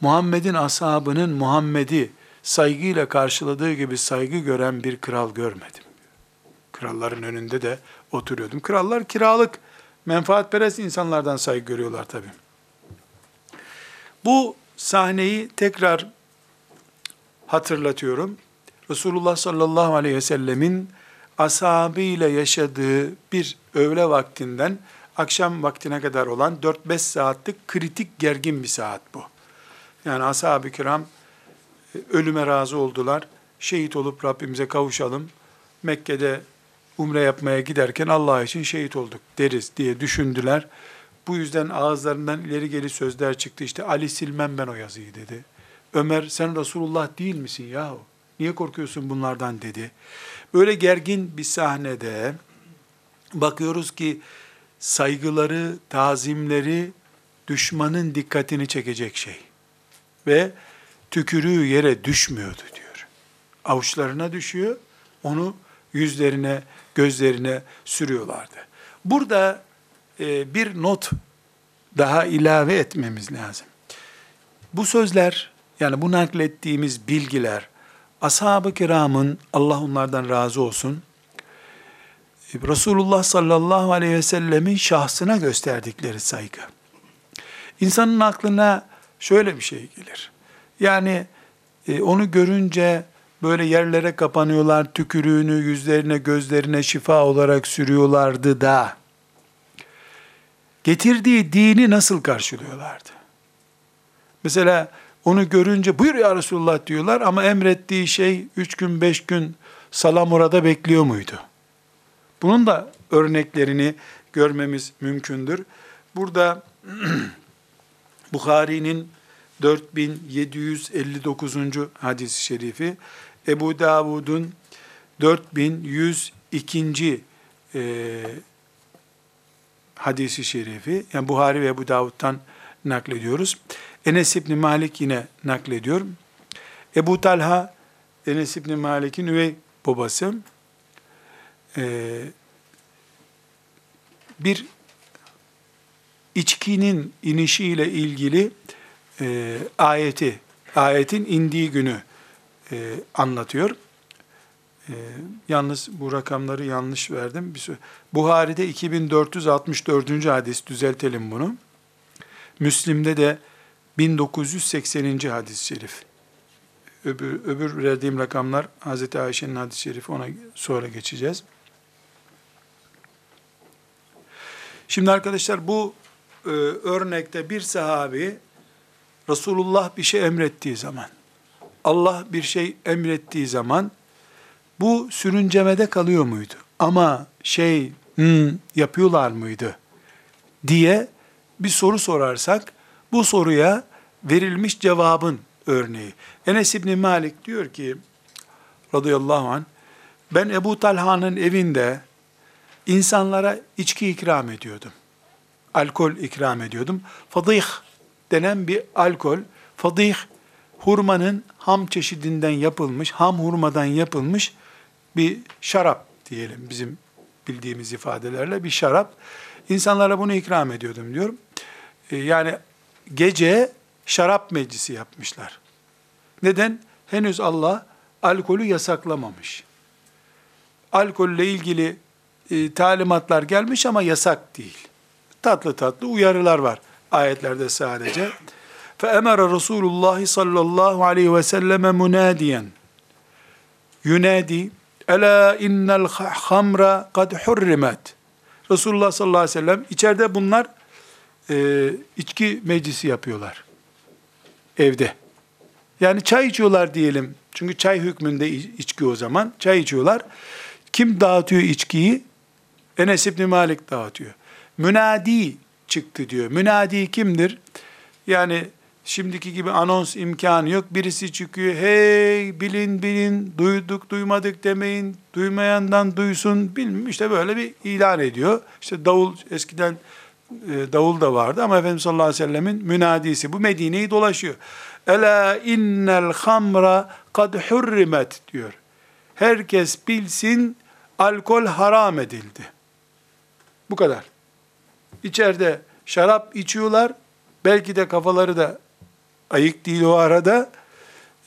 [SPEAKER 2] Muhammed'in ashabının Muhammed'i saygıyla karşıladığı gibi saygı gören bir kral görmedim. Kralların önünde de oturuyordum. Krallar kiralık, menfaatperest insanlardan saygı görüyorlar tabi. Bu sahneyi tekrar hatırlatıyorum. Resulullah sallallahu aleyhi ve sellemin ashabıyla yaşadığı bir öğle vaktinden akşam vaktine kadar olan 4-5 saatlik kritik gergin bir saat bu. Yani ashab-ı kiram e, ölüme razı oldular. Şehit olup Rabbimize kavuşalım. Mekke'de umre yapmaya giderken Allah için şehit olduk deriz diye düşündüler. Bu yüzden ağızlarından ileri geri sözler çıktı. İşte Ali silmem ben o yazıyı dedi. Ömer sen Resulullah değil misin yahu? Niye korkuyorsun bunlardan dedi. Böyle gergin bir sahnede bakıyoruz ki saygıları, tazimleri düşmanın dikkatini çekecek şey ve tükürüğü yere düşmüyordu diyor. Avuçlarına düşüyor, onu yüzlerine, gözlerine sürüyorlardı. Burada e, bir not daha ilave etmemiz lazım. Bu sözler, yani bu naklettiğimiz bilgiler, ashab-ı kiramın, Allah onlardan razı olsun, Resulullah sallallahu aleyhi ve sellemin şahsına gösterdikleri saygı. İnsanın aklına şöyle bir şey gelir. Yani e, onu görünce böyle yerlere kapanıyorlar, tükürüğünü yüzlerine, gözlerine şifa olarak sürüyorlardı da getirdiği dini nasıl karşılıyorlardı? Mesela onu görünce buyur ya Resulullah diyorlar ama emrettiği şey üç gün beş gün salam orada bekliyor muydu? Bunun da örneklerini görmemiz mümkündür. Burada [clears throat] Bukhari'nin 4759. hadis-i şerifi, Ebu Davud'un 4102. E, hadisi şerifi, yani Buhari ve Ebu Davud'dan naklediyoruz. Enes İbni Malik yine naklediyor. Ebu Talha, Enes İbni Malik'in üvey babası, e, bir içkinin inişiyle ilgili e, ayeti, ayetin indiği günü e, anlatıyor. Ee, yalnız bu rakamları yanlış verdim. Bir Buhari'de 2464. hadis düzeltelim bunu. Müslim'de de 1980. hadis-i şerif. Öbür, öbür verdiğim rakamlar Hazreti Ayşe'nin hadis-i şerifi ona sonra geçeceğiz. Şimdi arkadaşlar bu e, örnekte bir sahabi Resulullah bir şey emrettiği zaman, Allah bir şey emrettiği zaman bu sürüncemede kalıyor muydu? Ama şey hmm, yapıyorlar mıydı diye bir soru sorarsak bu soruya verilmiş cevabın örneği. Enes İbni Malik diyor ki radıyallahu anh ben Ebu Talha'nın evinde insanlara içki ikram ediyordum. Alkol ikram ediyordum. Fadih denen bir alkol. Fadih hurmanın ham çeşidinden yapılmış, ham hurmadan yapılmış bir şarap diyelim bizim bildiğimiz ifadelerle bir şarap. İnsanlara bunu ikram ediyordum diyorum. Ee, yani gece şarap meclisi yapmışlar. Neden? Henüz Allah alkolü yasaklamamış. Alkolle ilgili e, talimatlar gelmiş ama yasak değil. Tatlı tatlı uyarılar var ayetlerde sadece. فَاَمَرَ رَسُولُ اللّٰهِ sallallahu aleyhi ve selleme munadiyen. Yunadi, Ela innel hamra kad hurrimet. Resulullah sallallahu aleyhi ve sellem içeride bunlar e, içki meclisi yapıyorlar. Evde. Yani çay içiyorlar diyelim. Çünkü çay hükmünde içki o zaman. Çay içiyorlar. Kim dağıtıyor içkiyi? Enes İbni Malik dağıtıyor. Münadi çıktı diyor. Münadi kimdir? Yani şimdiki gibi anons imkanı yok. Birisi çıkıyor. Hey bilin bilin duyduk duymadık demeyin. Duymayandan duysun bilmem işte böyle bir ilan ediyor. İşte davul eskiden e, davul da vardı ama Efendimiz sallallahu aleyhi ve sellemin münadisi. Bu Medine'yi dolaşıyor. Ela innel hamra kad hurrimet diyor. Herkes bilsin alkol haram edildi. Bu kadar. İçeride şarap içiyorlar. Belki de kafaları da ayık değil o arada.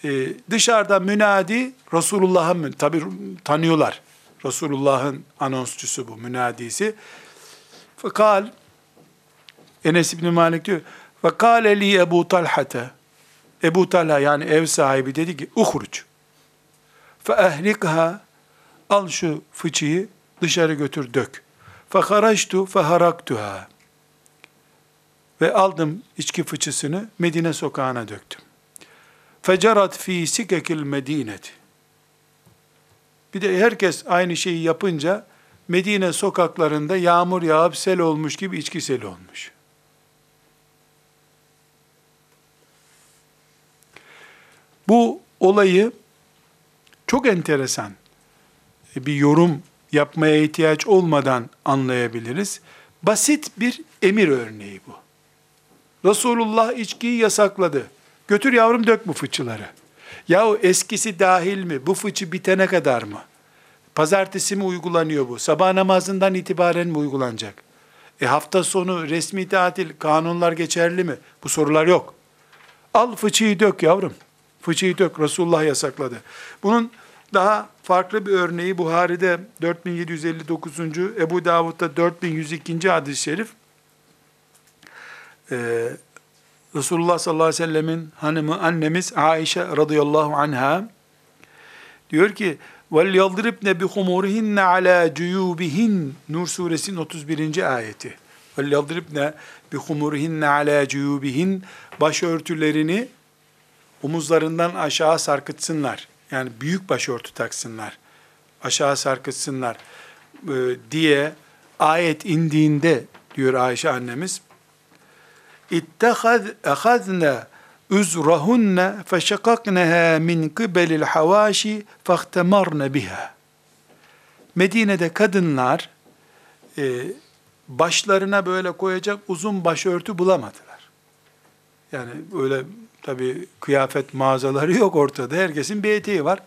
[SPEAKER 2] Ee, dışarıda münadi Resulullah'ın tabi tanıyorlar. Resulullah'ın anonsçusu bu münadisi. Fakal Enes İbni Malik diyor. Fakale li Ebu Talha'te Ebu Talha yani ev sahibi dedi ki uhruç. Fe ehlikha al şu fıçıyı dışarı götür dök. Fekaraçtu feharaktuha. Ve aldım içki fıçısını Medine sokağına döktüm. Fecerat fi sikekil medinet. Bir de herkes aynı şeyi yapınca Medine sokaklarında yağmur yağıp sel olmuş gibi içki seli olmuş. Bu olayı çok enteresan bir yorum yapmaya ihtiyaç olmadan anlayabiliriz. Basit bir emir örneği bu. Resulullah içkiyi yasakladı. Götür yavrum dök bu fıçıları. Yahu eskisi dahil mi? Bu fıçı bitene kadar mı? Pazartesi mi uygulanıyor bu? Sabah namazından itibaren mi uygulanacak? E hafta sonu resmi tatil, kanunlar geçerli mi? Bu sorular yok. Al fıçıyı dök yavrum. Fıçıyı dök. Resulullah yasakladı. Bunun daha farklı bir örneği Buhari'de 4759. Ebu Davud'da 4102. hadis-i şerif. Ee, Resulullah sallallahu aleyhi ve sellemin hanımı annemiz Aişe radıyallahu anha diyor ki vel yadribne bi humurihinne ala cuyubihin Nur suresinin 31. ayeti. Vel yadribne bi humurihinne ala cuyubihin başörtülerini omuzlarından aşağı sarkıtsınlar. Yani büyük başörtü taksınlar. Aşağı sarkıtsınlar e, diye ayet indiğinde diyor Ayşe annemiz ehazne üzrahunne feşakakneha min kıbelil havaşi fahtemarne biha. Medine'de kadınlar e, başlarına böyle koyacak uzun başörtü bulamadılar. Yani öyle tabi kıyafet mağazaları yok ortada. Herkesin bir eteği var.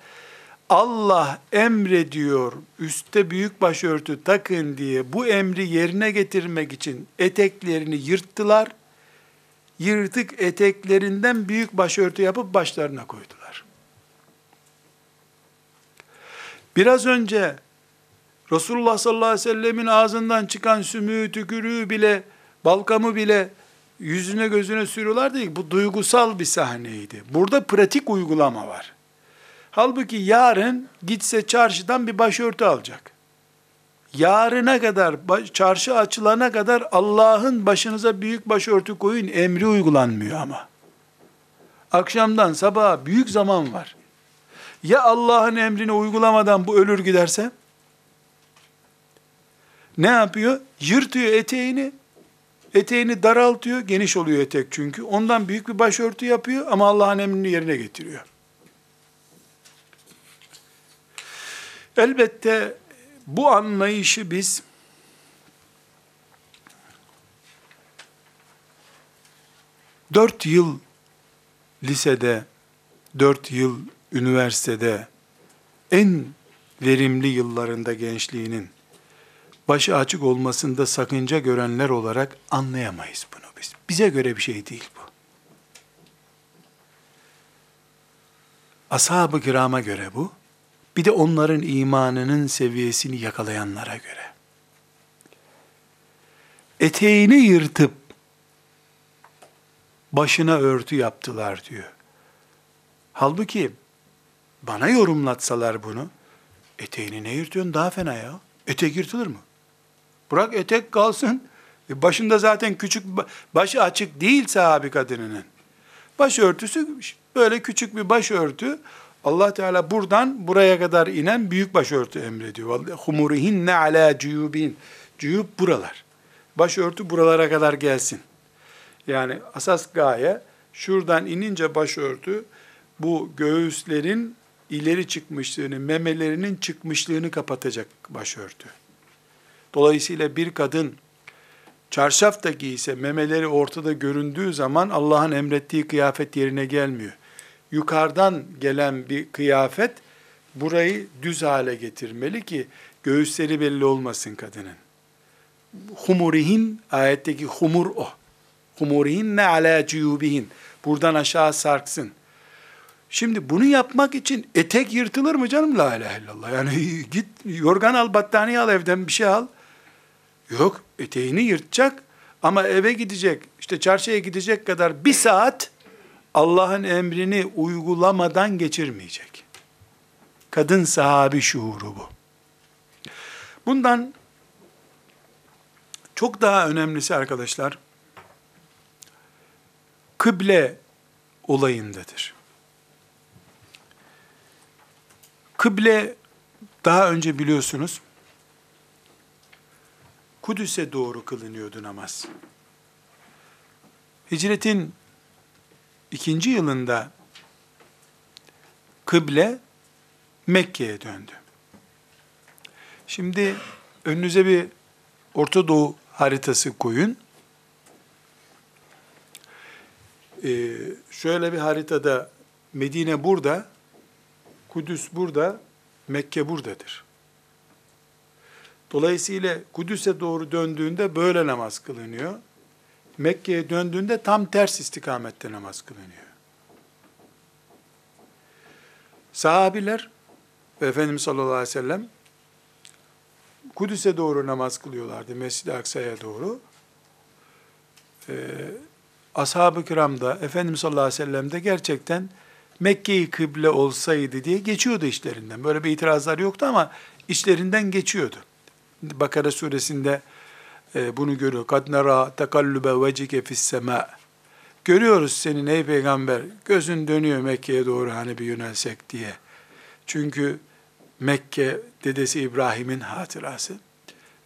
[SPEAKER 2] Allah emrediyor üstte büyük başörtü takın diye bu emri yerine getirmek için eteklerini yırttılar yırtık eteklerinden büyük başörtü yapıp başlarına koydular. Biraz önce Resulullah sallallahu aleyhi ve sellemin ağzından çıkan sümüğü, tükürüğü bile, balkamı bile yüzüne gözüne sürüyorlar değil. Bu duygusal bir sahneydi. Burada pratik uygulama var. Halbuki yarın gitse çarşıdan bir başörtü alacak. Yarına kadar, çarşı açılana kadar Allah'ın başınıza büyük başörtü koyun emri uygulanmıyor ama. Akşamdan sabaha büyük zaman var. Ya Allah'ın emrini uygulamadan bu ölür giderse? Ne yapıyor? Yırtıyor eteğini, eteğini daraltıyor, geniş oluyor etek çünkü. Ondan büyük bir başörtü yapıyor ama Allah'ın emrini yerine getiriyor. Elbette bu anlayışı biz dört yıl lisede, dört yıl üniversitede, en verimli yıllarında gençliğinin başı açık olmasında sakınca görenler olarak anlayamayız bunu biz. Bize göre bir şey değil bu. Ashab-ı kirama göre bu. Bir de onların imanının seviyesini yakalayanlara göre. Eteğini yırtıp başına örtü yaptılar diyor. Halbuki bana yorumlatsalar bunu, eteğini ne yırtıyorsun daha fena ya. Etek yırtılır mı? Bırak etek kalsın. E başında zaten küçük, başı açık değil sahabi kadınının. Başörtüsü böyle küçük bir başörtü. Allah Teala buradan buraya kadar inen büyük başörtü emrediyor. Humurihinne ala cuyubin. Cuyub buralar. Başörtü buralara kadar gelsin. Yani asas gaye şuradan inince başörtü bu göğüslerin ileri çıkmışlığını, memelerinin çıkmışlığını kapatacak başörtü. Dolayısıyla bir kadın çarşaf da giyse memeleri ortada göründüğü zaman Allah'ın emrettiği kıyafet yerine gelmiyor. Yukarıdan gelen bir kıyafet burayı düz hale getirmeli ki göğüsleri belli olmasın kadının. Humurihin ayetteki humur o. Humurihin ne ala cuyubihin. Buradan aşağı sarksın. Şimdi bunu yapmak için etek yırtılır mı canım? La ilahe illallah. Yani [laughs] git yorgan al, battaniye al evden bir şey al. Yok eteğini yırtacak ama eve gidecek, işte çarşıya gidecek kadar bir saat Allah'ın emrini uygulamadan geçirmeyecek. Kadın sahabi şuuru bu. Bundan çok daha önemlisi arkadaşlar, kıble olayındadır. Kıble daha önce biliyorsunuz Kudüs'e doğru kılınıyordu namaz. Hicretin ikinci yılında kıble Mekke'ye döndü. Şimdi önünüze bir Orta Doğu haritası koyun. Ee, şöyle bir haritada Medine burada, Kudüs burada, Mekke buradadır. Dolayısıyla Kudüs'e doğru döndüğünde böyle namaz kılınıyor. Mekke'ye döndüğünde tam ters istikamette namaz kılınıyor. Sahabiler ve Efendimiz sallallahu aleyhi ve sellem Kudüs'e doğru namaz kılıyorlardı, Mescid-i Aksa'ya doğru. Ee, Ashab-ı kiram da Efendimiz sallallahu aleyhi ve sellem de gerçekten Mekke'yi kıble olsaydı diye geçiyordu işlerinden. Böyle bir itirazlar yoktu ama işlerinden geçiyordu. Bakara suresinde e, bunu görüyor. Kad nara tekallube vecike fis sema. Görüyoruz senin ey peygamber. Gözün dönüyor Mekke'ye doğru hani bir yönelsek diye. Çünkü Mekke dedesi İbrahim'in hatırası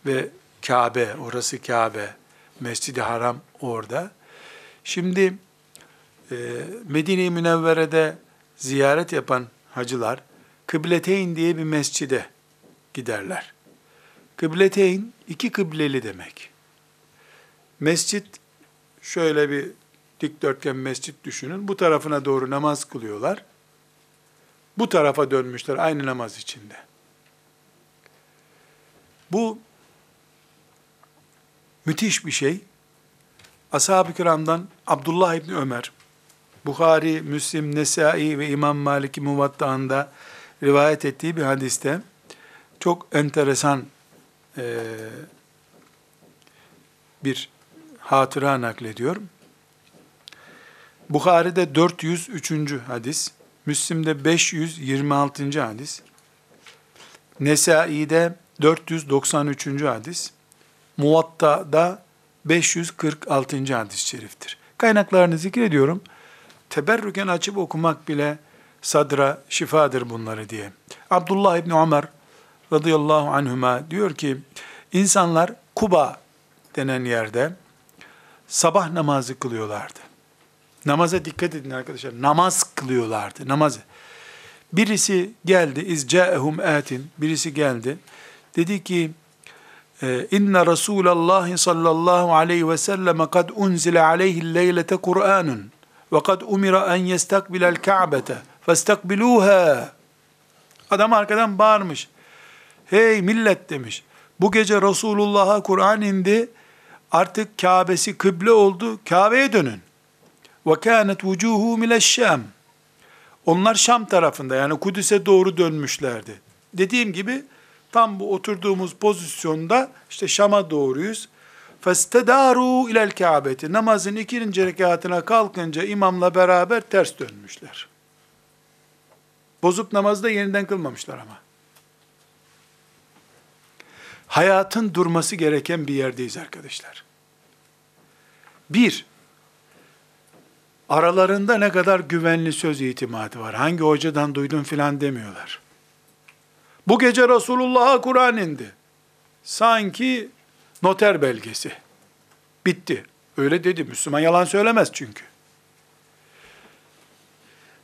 [SPEAKER 2] ve Kabe, orası Kabe, Mescid-i Haram orada. Şimdi e, Medine-i Münevvere'de ziyaret yapan hacılar Kıbleteyn diye bir mescide giderler. Kıbleteyn iki kıbleli demek. Mescit şöyle bir dikdörtgen mescit düşünün. Bu tarafına doğru namaz kılıyorlar. Bu tarafa dönmüşler aynı namaz içinde. Bu müthiş bir şey. Ashab-ı kiramdan Abdullah İbni Ömer, Bukhari, Müslim, Nesai ve İmam Malik Muvatta'ında rivayet ettiği bir hadiste çok enteresan e, bir hatıra naklediyorum. Bukhari'de 403. hadis, Müslim'de 526. hadis, Nesai'de 493. hadis, Muvatta'da 546. hadis-i şeriftir. Kaynaklarını zikrediyorum. Teberrüken açıp okumak bile sadra şifadır bunları diye. Abdullah İbni Ömer radıyallahu anhuma diyor ki, insanlar Kuba denen yerde sabah namazı kılıyorlardı. Namaza dikkat edin arkadaşlar. Namaz kılıyorlardı. Namazı. Birisi geldi. İzca'ehum atin. Birisi geldi. Dedi ki e, İnne Resulallah sallallahu aleyhi ve sellem kad unzile aleyhi leylete Kur'anun ve kad umira en yestakbilel ka'bete festakbiluha. Adam arkadan bağırmış. Hey millet demiş. Bu gece Resulullah'a Kur'an indi. Artık Kabe'si kıble oldu. Kabe'ye dönün. Ve kânet vucuhu mileşşem. Onlar Şam tarafında yani Kudüs'e doğru dönmüşlerdi. Dediğim gibi tam bu oturduğumuz pozisyonda işte Şam'a doğruyuz. Festedaru ilel Kabe'ti. Namazın ikinci rekatına kalkınca imamla beraber ters dönmüşler. Bozup namazı da yeniden kılmamışlar ama. Hayatın durması gereken bir yerdeyiz arkadaşlar. Bir, aralarında ne kadar güvenli söz itimadı var. Hangi hocadan duydun filan demiyorlar. Bu gece Resulullah'a Kur'an indi. Sanki noter belgesi. Bitti. Öyle dedi. Müslüman yalan söylemez çünkü.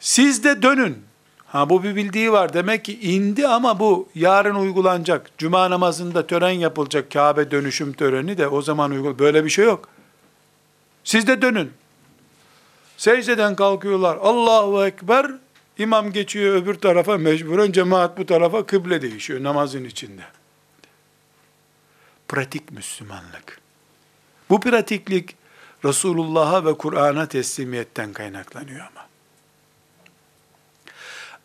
[SPEAKER 2] Siz de dönün. Ha bu bir bildiği var. Demek ki indi ama bu yarın uygulanacak. Cuma namazında tören yapılacak. Kabe dönüşüm töreni de o zaman uygul. Böyle bir şey yok. Siz de dönün. Secdeden kalkıyorlar. Allahu Ekber. İmam geçiyor öbür tarafa mecburen cemaat bu tarafa kıble değişiyor namazın içinde. Pratik Müslümanlık. Bu pratiklik Resulullah'a ve Kur'an'a teslimiyetten kaynaklanıyor ama.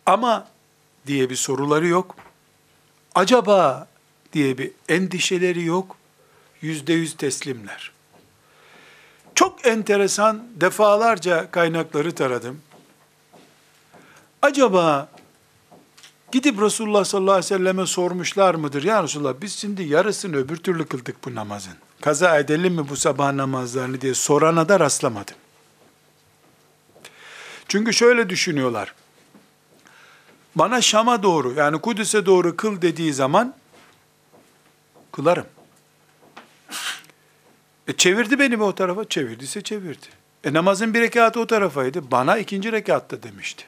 [SPEAKER 2] Ama diye bir soruları yok. Acaba diye bir endişeleri yok. Yüzde yüz teslimler. Çok enteresan defalarca kaynakları taradım. Acaba gidip Resulullah sallallahu aleyhi ve selleme sormuşlar mıdır? Ya Resulullah biz şimdi yarısını öbür türlü kıldık bu namazın. Kaza edelim mi bu sabah namazlarını diye sorana da rastlamadım. Çünkü şöyle düşünüyorlar. Bana Şam'a doğru yani Kudüs'e doğru kıl dediği zaman kılarım. E çevirdi beni mi o tarafa? Çevirdiyse çevirdi. E namazın bir rekatı o tarafaydı. Bana ikinci rekatta demişti.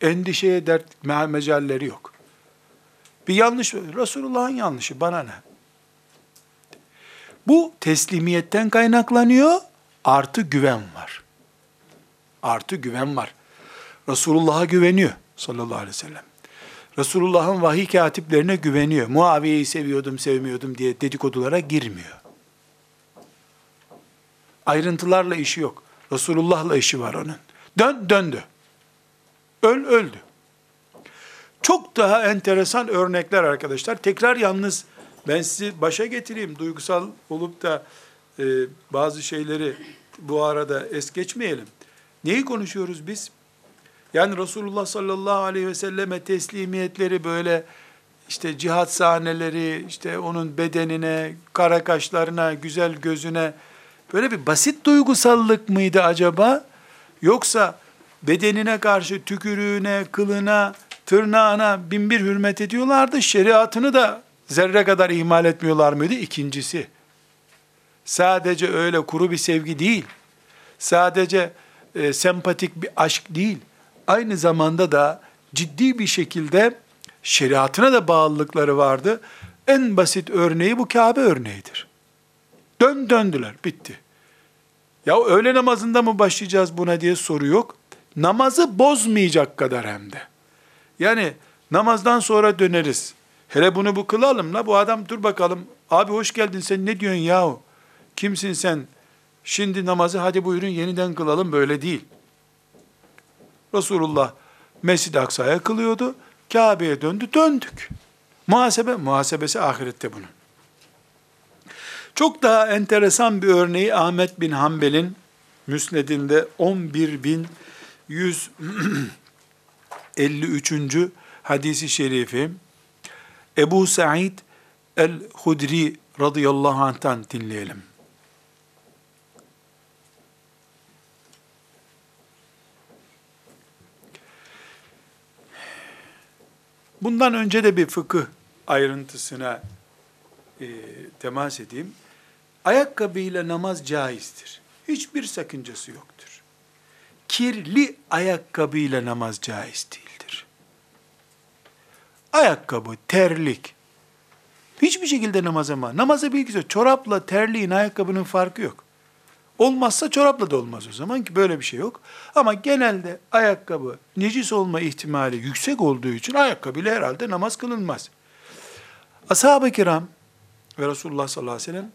[SPEAKER 2] Endişeye dert mecalleri yok. Bir yanlış, Resulullah'ın yanlışı bana ne? Bu teslimiyetten kaynaklanıyor, artı güven var. Artı güven var. Resulullah'a güveniyor sallallahu aleyhi ve sellem. Resulullah'ın vahiy katiplerine güveniyor. Muaviye'yi seviyordum, sevmiyordum diye dedikodulara girmiyor. Ayrıntılarla işi yok. Resulullah'la işi var onun. Dön, döndü. Öl, öldü. Çok daha enteresan örnekler arkadaşlar. Tekrar yalnız ben sizi başa getireyim. Duygusal olup da e, bazı şeyleri bu arada es geçmeyelim. Neyi konuşuyoruz biz? Yani Resulullah sallallahu aleyhi ve selleme teslimiyetleri böyle işte cihat sahneleri, işte onun bedenine, kara kaşlarına, güzel gözüne böyle bir basit duygusallık mıydı acaba? Yoksa bedenine karşı tükürüğüne, kılına, tırnağına bin bir hürmet ediyorlardı. Şeriatını da zerre kadar ihmal etmiyorlar mıydı? İkincisi, sadece öyle kuru bir sevgi değil, sadece e, sempatik bir aşk değil, aynı zamanda da ciddi bir şekilde şeriatına da bağlılıkları vardı. En basit örneği bu Kabe örneğidir. Dön döndüler, bitti. Ya öğle namazında mı başlayacağız buna diye soru yok. Namazı bozmayacak kadar hem de. Yani namazdan sonra döneriz. Hele bunu bu kılalım la bu adam dur bakalım. Abi hoş geldin sen ne diyorsun yahu? Kimsin sen? Şimdi namazı hadi buyurun yeniden kılalım böyle değil. Resulullah Mescid-i Aksa'ya kılıyordu. Kabe'ye döndü döndük. Muhasebe, muhasebesi ahirette bunun. Çok daha enteresan bir örneği Ahmet bin Hanbel'in Müsned'inde 11.153. hadisi şerifi Ebu Sa'id el-Hudri radıyallahu anh'tan dinleyelim. Bundan önce de bir fıkıh ayrıntısına e, temas edeyim. Ayakkabıyla namaz caizdir. Hiçbir sakıncası yoktur. Kirli ayakkabıyla namaz caiz değildir. Ayakkabı, terlik, hiçbir şekilde namaz ama. Namaza bilgisi çorapla terliğin ayakkabının farkı yok. Olmazsa çorapla da olmaz o zaman ki böyle bir şey yok. Ama genelde ayakkabı necis olma ihtimali yüksek olduğu için ayakkabıyla herhalde namaz kılınmaz. Ashab-ı kiram ve Resulullah sallallahu aleyhi ve sellem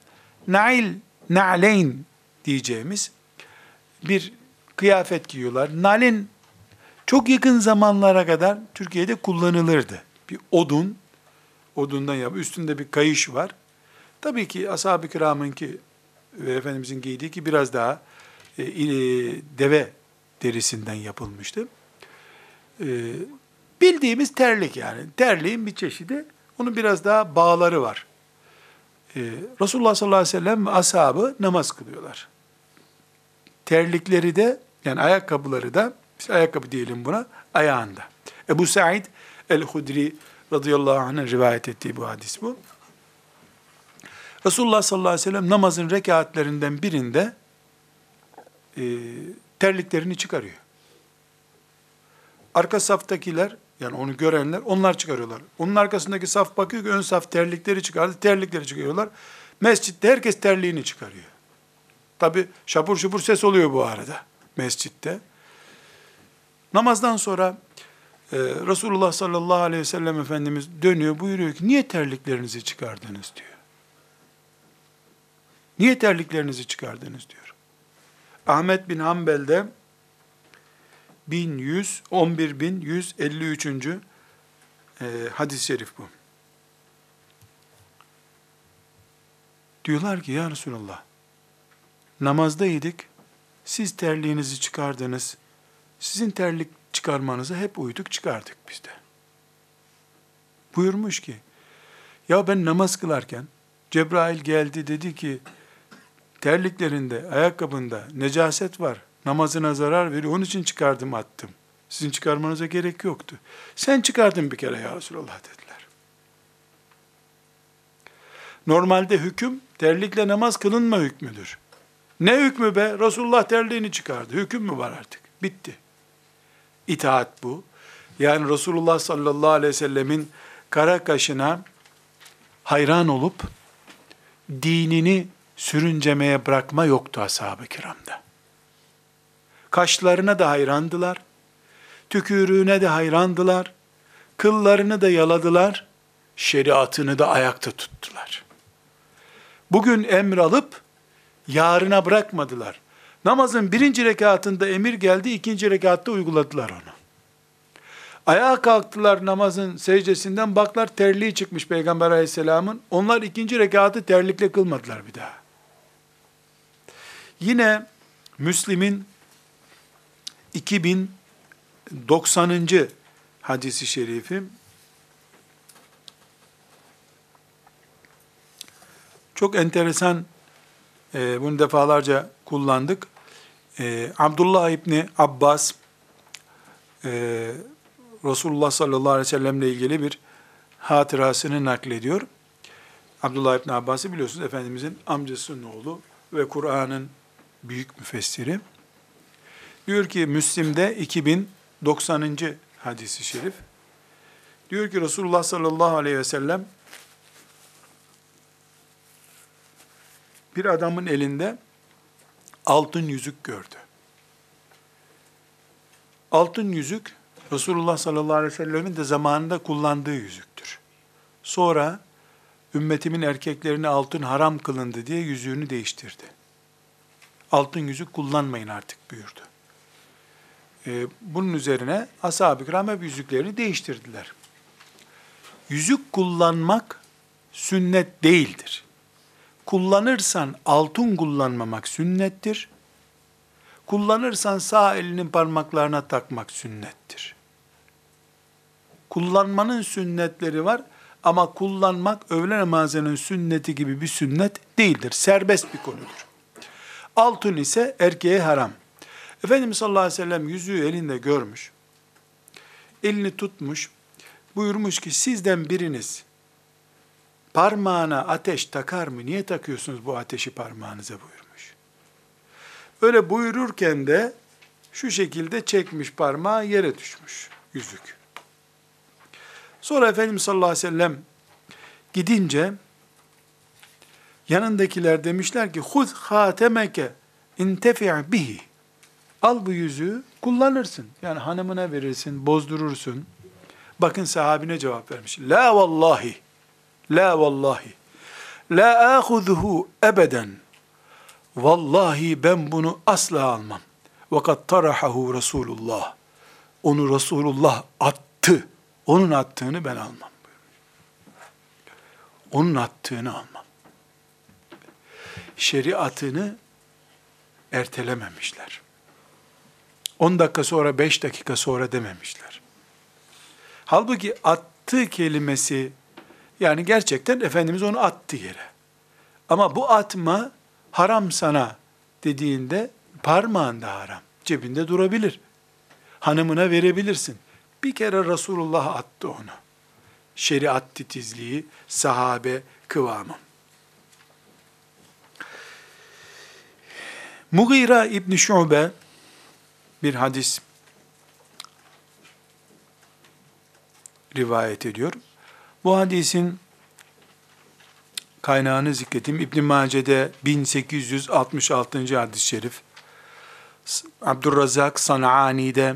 [SPEAKER 2] nail, na'leyn diyeceğimiz bir kıyafet giyiyorlar. Nalin çok yakın zamanlara kadar Türkiye'de kullanılırdı. Bir odun, odundan yap, üstünde bir kayış var. Tabii ki ashab-ı kiramın ki ve Efendimizin giydiği ki biraz daha e, e, deve derisinden yapılmıştı. E, bildiğimiz terlik yani. Terliğin bir çeşidi. Onun biraz daha bağları var. E, Resulullah sallallahu aleyhi ve sellem ashabı namaz kılıyorlar. Terlikleri de yani ayakkabıları da biz ayakkabı diyelim buna ayağında. Ebu Said el-Hudri radıyallahu anh'ın rivayet ettiği bu hadis bu. Resulullah sallallahu aleyhi ve sellem namazın rekatlerinden birinde e, terliklerini çıkarıyor. Arka saftakiler yani onu görenler onlar çıkarıyorlar. Onun arkasındaki saf bakıyor ki ön saf terlikleri çıkardı. Terlikleri çıkarıyorlar. Mescitte herkes terliğini çıkarıyor. Tabi şapur şupur ses oluyor bu arada mescitte. Namazdan sonra e, Resulullah sallallahu aleyhi ve sellem Efendimiz dönüyor buyuruyor ki niye terliklerinizi çıkardınız diyor. Niye terliklerinizi çıkardınız diyor. Ahmet bin Hanbel'de 1100, 11153. E, hadis-i şerif bu. Diyorlar ki ya Resulallah, namazdaydık, siz terliğinizi çıkardınız, sizin terlik çıkarmanıza hep uyduk çıkardık biz de. Buyurmuş ki, ya ben namaz kılarken Cebrail geldi dedi ki, terliklerinde, ayakkabında necaset var, namazına zarar veriyor, onun için çıkardım attım. Sizin çıkarmanıza gerek yoktu. Sen çıkardın bir kere ya Resulallah dediler. Normalde hüküm terlikle namaz kılınma hükmüdür. Ne hükmü be? Resulullah terliğini çıkardı. Hüküm mü var artık? Bitti. İtaat bu. Yani Resulullah sallallahu aleyhi ve sellemin kara kaşına hayran olup dinini sürüncemeye bırakma yoktu ashab-ı kiramda. Kaşlarına da hayrandılar, tükürüğüne de hayrandılar, kıllarını da yaladılar, şeriatını da ayakta tuttular. Bugün emir alıp yarına bırakmadılar. Namazın birinci rekatında emir geldi, ikinci rekatta uyguladılar onu. Ayağa kalktılar namazın secdesinden, baklar terliği çıkmış Peygamber aleyhisselamın. Onlar ikinci rekatı terlikle kılmadılar bir daha. Yine Müslim'in 2090. hadisi şerifi çok enteresan e, bunu defalarca kullandık. E, Abdullah İbni Abbas e, Resulullah sallallahu aleyhi ve sellemle ilgili bir hatırasını naklediyor. Abdullah İbni Abbas'ı biliyorsunuz Efendimizin amcasının oğlu ve Kur'an'ın büyük müfessiri. Diyor ki Müslim'de 2090. hadisi şerif. Diyor ki Resulullah sallallahu aleyhi ve sellem bir adamın elinde altın yüzük gördü. Altın yüzük Resulullah sallallahu aleyhi ve sellemin de zamanında kullandığı yüzüktür. Sonra ümmetimin erkeklerine altın haram kılındı diye yüzüğünü değiştirdi. Altın yüzük kullanmayın artık buyurdu. Ee, bunun üzerine ashab-ı kiram hep yüzüklerini değiştirdiler. yüzük kullanmak sünnet değildir. Kullanırsan altın kullanmamak sünnettir. Kullanırsan sağ elinin parmaklarına takmak sünnettir. Kullanmanın sünnetleri var ama kullanmak öğle namazının sünneti gibi bir sünnet değildir. Serbest bir konudur. Altın ise erkeğe haram. Efendimiz sallallahu aleyhi ve sellem yüzüğü elinde görmüş. Elini tutmuş. Buyurmuş ki sizden biriniz parmağına ateş takar mı? Niye takıyorsunuz bu ateşi parmağınıza buyurmuş. Öyle buyururken de şu şekilde çekmiş parmağı yere düşmüş yüzük. Sonra Efendimiz sallallahu aleyhi ve sellem gidince yanındakiler demişler ki huz hatemeke intefi' bihi. Al bu yüzüğü kullanırsın. Yani hanımına verirsin, bozdurursun. Bakın sahabine cevap vermiş. La vallahi. La vallahi. La ahuzuhu ebeden. Vallahi ben bunu asla almam. Vakat tarahahu Resulullah. Onu Resulullah attı. Onun attığını ben almam. Onun attığını almam. Şeriatını ertelememişler. 10 dakika sonra, 5 dakika sonra dememişler. Halbuki attı kelimesi, yani gerçekten Efendimiz onu attı yere. Ama bu atma haram sana dediğinde parmağında haram. Cebinde durabilir. Hanımına verebilirsin. Bir kere Resulullah attı onu. Şeriat titizliği, sahabe kıvamı. Mughira İbni Şube bir hadis rivayet ediyor. Bu hadisin kaynağını zikreteyim. İbn Mace'de 1866. hadis-i şerif. Abdurrazak Sanani'de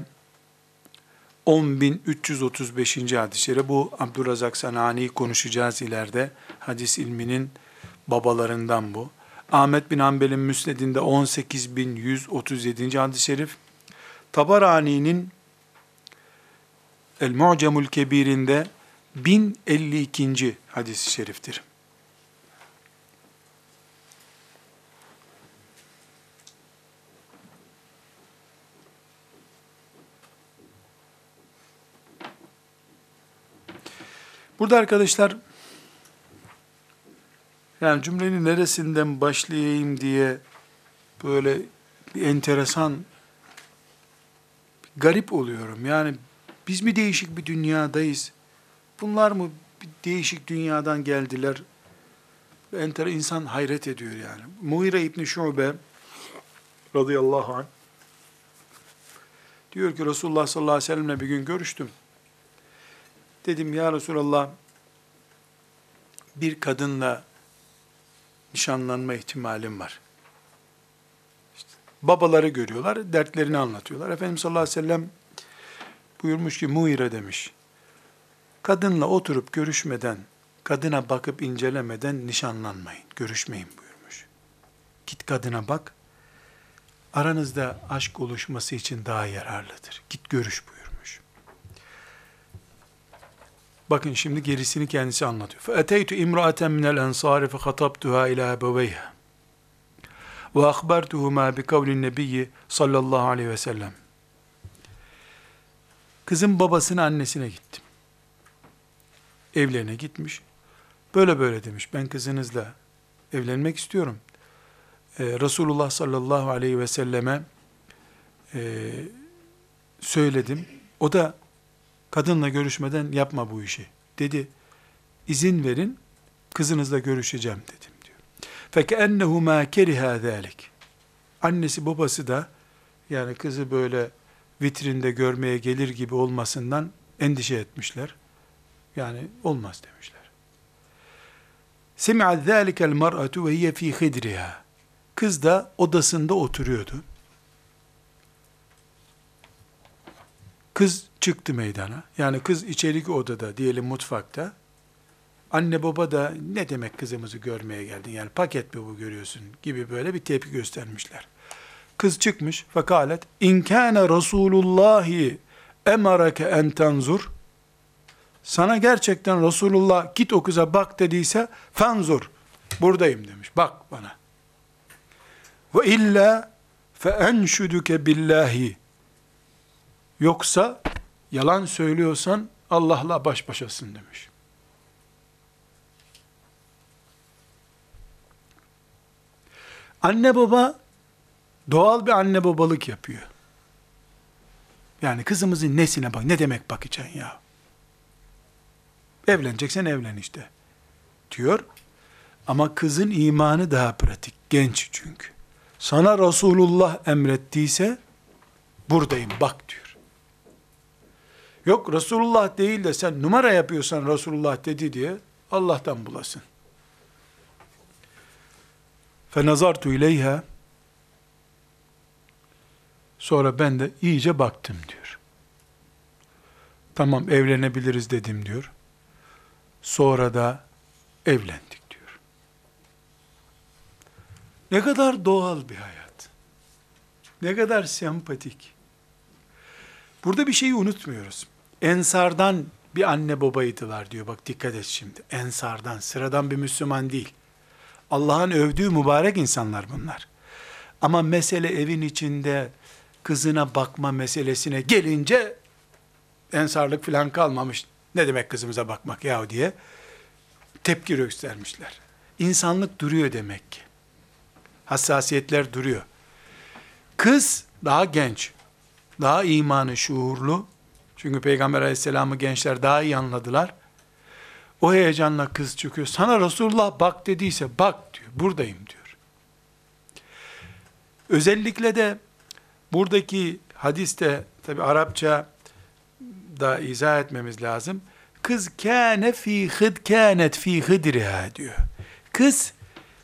[SPEAKER 2] 10.335. hadis-i şerif. Bu Abdurrazak Sanani'yi konuşacağız ileride. Hadis ilminin babalarından bu. Ahmet bin Hanbel'in müsnedinde 18.137. hadis-i şerif. Tabarani'nin El-Mu'cemul Kebir'inde 1052. hadis-i şeriftir. Burada arkadaşlar yani cümlenin neresinden başlayayım diye böyle bir enteresan garip oluyorum. Yani biz mi değişik bir dünyadayız? Bunlar mı bir değişik dünyadan geldiler? Enter insan hayret ediyor yani. Muhire İbni Şube radıyallahu anh diyor ki Resulullah sallallahu aleyhi ve sellemle bir gün görüştüm. Dedim ya Resulallah bir kadınla nişanlanma ihtimalim var. İşte babaları görüyorlar, dertlerini anlatıyorlar. Efendimiz sallallahu aleyhi ve sellem buyurmuş ki Muire demiş. Kadınla oturup görüşmeden, kadına bakıp incelemeden nişanlanmayın, görüşmeyin buyurmuş. Git kadına bak, aranızda aşk oluşması için daha yararlıdır. Git görüş buyurmuş. Bakın şimdi gerisini kendisi anlatıyor. فَاَتَيْتُ اِمْرَأَةً مِنَ الْاَنْصَارِ فَخَطَبْتُهَا اِلَى بَوَيْهَا وَاَخْبَرْتُهُمَا بِقَوْلِ النَّبِيِّ sallallahu aleyhi ve sellem. Kızın babasına annesine gittim. Evlerine gitmiş. Böyle böyle demiş. Ben kızınızla evlenmek istiyorum. Ee, Resulullah sallallahu aleyhi ve selleme e, söyledim. O da kadınla görüşmeden yapma bu işi dedi. İzin verin kızınızla görüşeceğim dedim diyor. فَكَأَنَّهُ مَا كَرِهَا ذَٰلِكِ Annesi babası da yani kızı böyle vitrinde görmeye gelir gibi olmasından endişe etmişler. Yani olmaz demişler. سِمْعَ ذَٰلِكَ الْمَرْأَةُ وَهِيَ ف۪ي خِدْرِهَا Kız da odasında oturuyordu. Kız çıktı meydana. Yani kız içeriki odada, diyelim mutfakta. Anne baba da ne demek kızımızı görmeye geldin? Yani paket mi bu görüyorsun? Gibi böyle bir tepki göstermişler. Kız çıkmış fekalet in kana Resulullahi emarake en tanzur sana gerçekten Resulullah git o kıza bak dediyse fenzur buradayım demiş. Bak bana. Ve illa fe enşuduke billahi. Yoksa yalan söylüyorsan Allah'la baş başasın demiş. Anne baba doğal bir anne babalık yapıyor. Yani kızımızın nesine bak, ne demek bakacaksın ya? Evleneceksen evlen işte. Diyor. Ama kızın imanı daha pratik, genç çünkü. Sana Resulullah emrettiyse, buradayım bak diyor. Yok Resulullah değil de sen numara yapıyorsan Resulullah dedi diye Allah'tan bulasın. Fenazartu ileyha Sonra ben de iyice baktım diyor. Tamam evlenebiliriz dedim diyor. Sonra da evlendik diyor. Ne kadar doğal bir hayat. Ne kadar sempatik. Burada bir şeyi unutmuyoruz. Ensardan bir anne babaydılar diyor. Bak dikkat et şimdi. Ensardan, sıradan bir Müslüman değil. Allah'ın övdüğü mübarek insanlar bunlar. Ama mesele evin içinde kızına bakma meselesine gelince ensarlık falan kalmamış. Ne demek kızımıza bakmak ya diye tepki göstermişler. İnsanlık duruyor demek ki. Hassasiyetler duruyor. Kız daha genç, daha imanı şuurlu. Çünkü Peygamber aleyhisselamı gençler daha iyi anladılar. O heyecanla kız çıkıyor. Sana Resulullah bak dediyse bak diyor. Buradayım diyor. Özellikle de buradaki hadiste tabi Arapça da izah etmemiz lazım. Kız kâne fî hıd kânet fî hıdriha diyor. Kız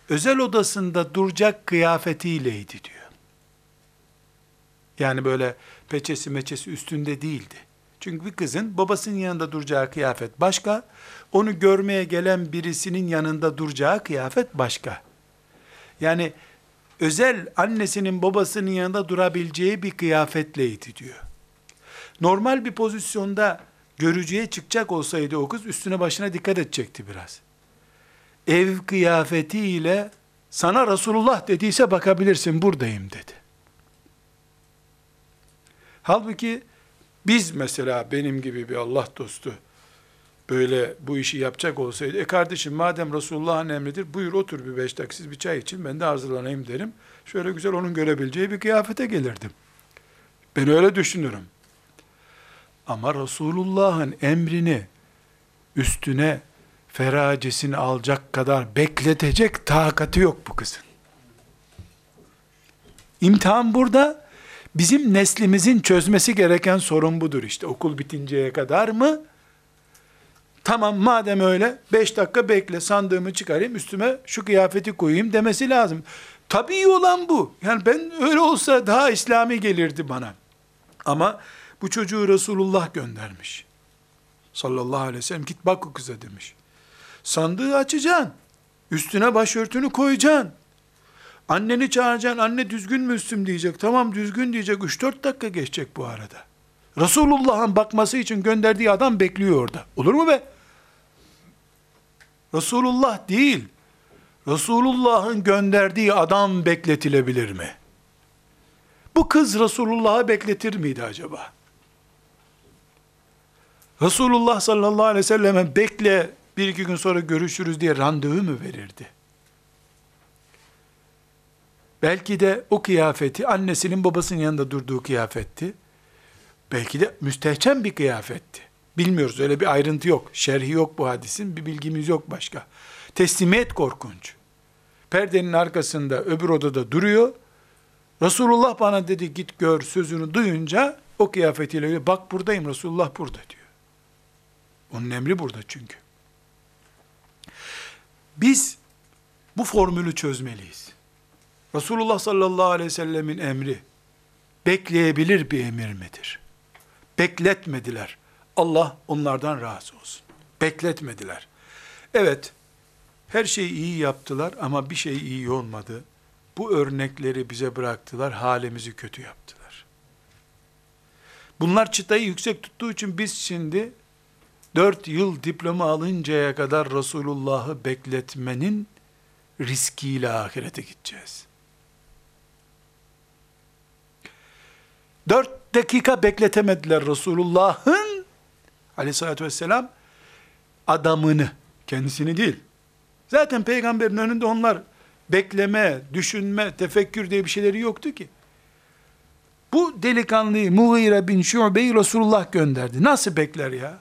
[SPEAKER 2] özel odasında duracak kıyafetiyleydi diyor. Yani böyle peçesi meçesi üstünde değildi. Çünkü bir kızın babasının yanında duracağı kıyafet başka, onu görmeye gelen birisinin yanında duracağı kıyafet başka. Yani özel annesinin babasının yanında durabileceği bir kıyafetleydi diyor. Normal bir pozisyonda görücüye çıkacak olsaydı o kız üstüne başına dikkat edecekti biraz. Ev kıyafetiyle sana Resulullah dediyse bakabilirsin buradayım dedi. Halbuki biz mesela benim gibi bir Allah dostu böyle bu işi yapacak olsaydı, e kardeşim madem Resulullah'ın emridir, buyur otur bir beş dakika bir çay için ben de hazırlanayım derim. Şöyle güzel onun görebileceği bir kıyafete gelirdim. Ben öyle düşünürüm. Ama Resulullah'ın emrini üstüne feracesini alacak kadar bekletecek takati yok bu kızın. İmtihan burada bizim neslimizin çözmesi gereken sorun budur işte. Okul bitinceye kadar mı? Tamam madem öyle 5 dakika bekle sandığımı çıkarayım üstüme şu kıyafeti koyayım demesi lazım. Tabii olan bu. Yani ben öyle olsa daha İslami gelirdi bana. Ama bu çocuğu Resulullah göndermiş. Sallallahu aleyhi ve sellem git bak o kıza demiş. Sandığı açacaksın. Üstüne başörtünü koyacaksın. Anneni çağıracaksın. Anne düzgün müsüm diyecek. Tamam düzgün diyecek. 3-4 dakika geçecek bu arada. Resulullah'ın bakması için gönderdiği adam bekliyor orada. Olur mu be? Resulullah değil. Resulullah'ın gönderdiği adam bekletilebilir mi? Bu kız Resulullah'ı bekletir miydi acaba? Resulullah sallallahu aleyhi ve selleme bekle bir iki gün sonra görüşürüz diye randevu mu verirdi? Belki de o kıyafeti annesinin babasının yanında durduğu kıyafetti. Belki de müstehcen bir kıyafetti. Bilmiyoruz öyle bir ayrıntı yok. Şerhi yok bu hadisin bir bilgimiz yok başka. Teslimiyet korkunç. Perdenin arkasında öbür odada duruyor. Resulullah bana dedi git gör sözünü duyunca o kıyafetiyle bak buradayım Resulullah burada diyor. Onun emri burada çünkü. Biz bu formülü çözmeliyiz. Resulullah sallallahu aleyhi ve sellemin emri bekleyebilir bir emir midir? Bekletmediler. Allah onlardan razı olsun. Bekletmediler. Evet, her şeyi iyi yaptılar ama bir şey iyi olmadı. Bu örnekleri bize bıraktılar, halimizi kötü yaptılar. Bunlar çıtayı yüksek tuttuğu için biz şimdi Dört yıl diploma alıncaya kadar Resulullah'ı bekletmenin riskiyle ahirete gideceğiz. Dört dakika bekletemediler Resulullah'ın aleyhissalatü vesselam adamını, kendisini değil. Zaten peygamberin önünde onlar bekleme, düşünme, tefekkür diye bir şeyleri yoktu ki. Bu delikanlıyı Mughire bin Şube'yi Resulullah gönderdi. Nasıl bekler ya?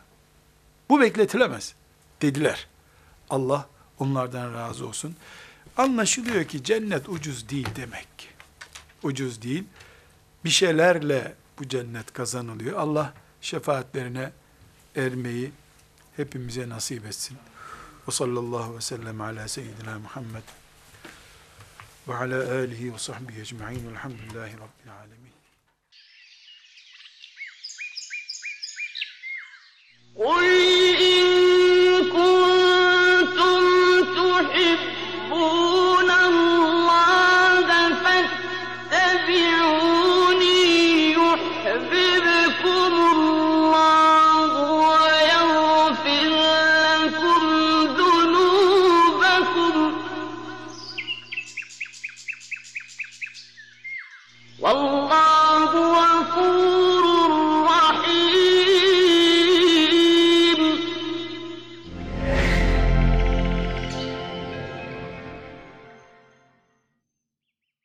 [SPEAKER 2] Bu bekletilemez dediler. Allah onlardan razı olsun. Anlaşılıyor ki cennet ucuz değil demek. Ucuz değil Bir şeylerle bu cennet kazanılıyor. Allah şefaatlerine ermeyi hepimize nasip etsin. Ve sallallahu ve sellem ala seyyidina Muhammed ve ala alihi ve sahbihi ecma'in velhamdülillahi rabbil alemin.
[SPEAKER 1] قل إن كنتم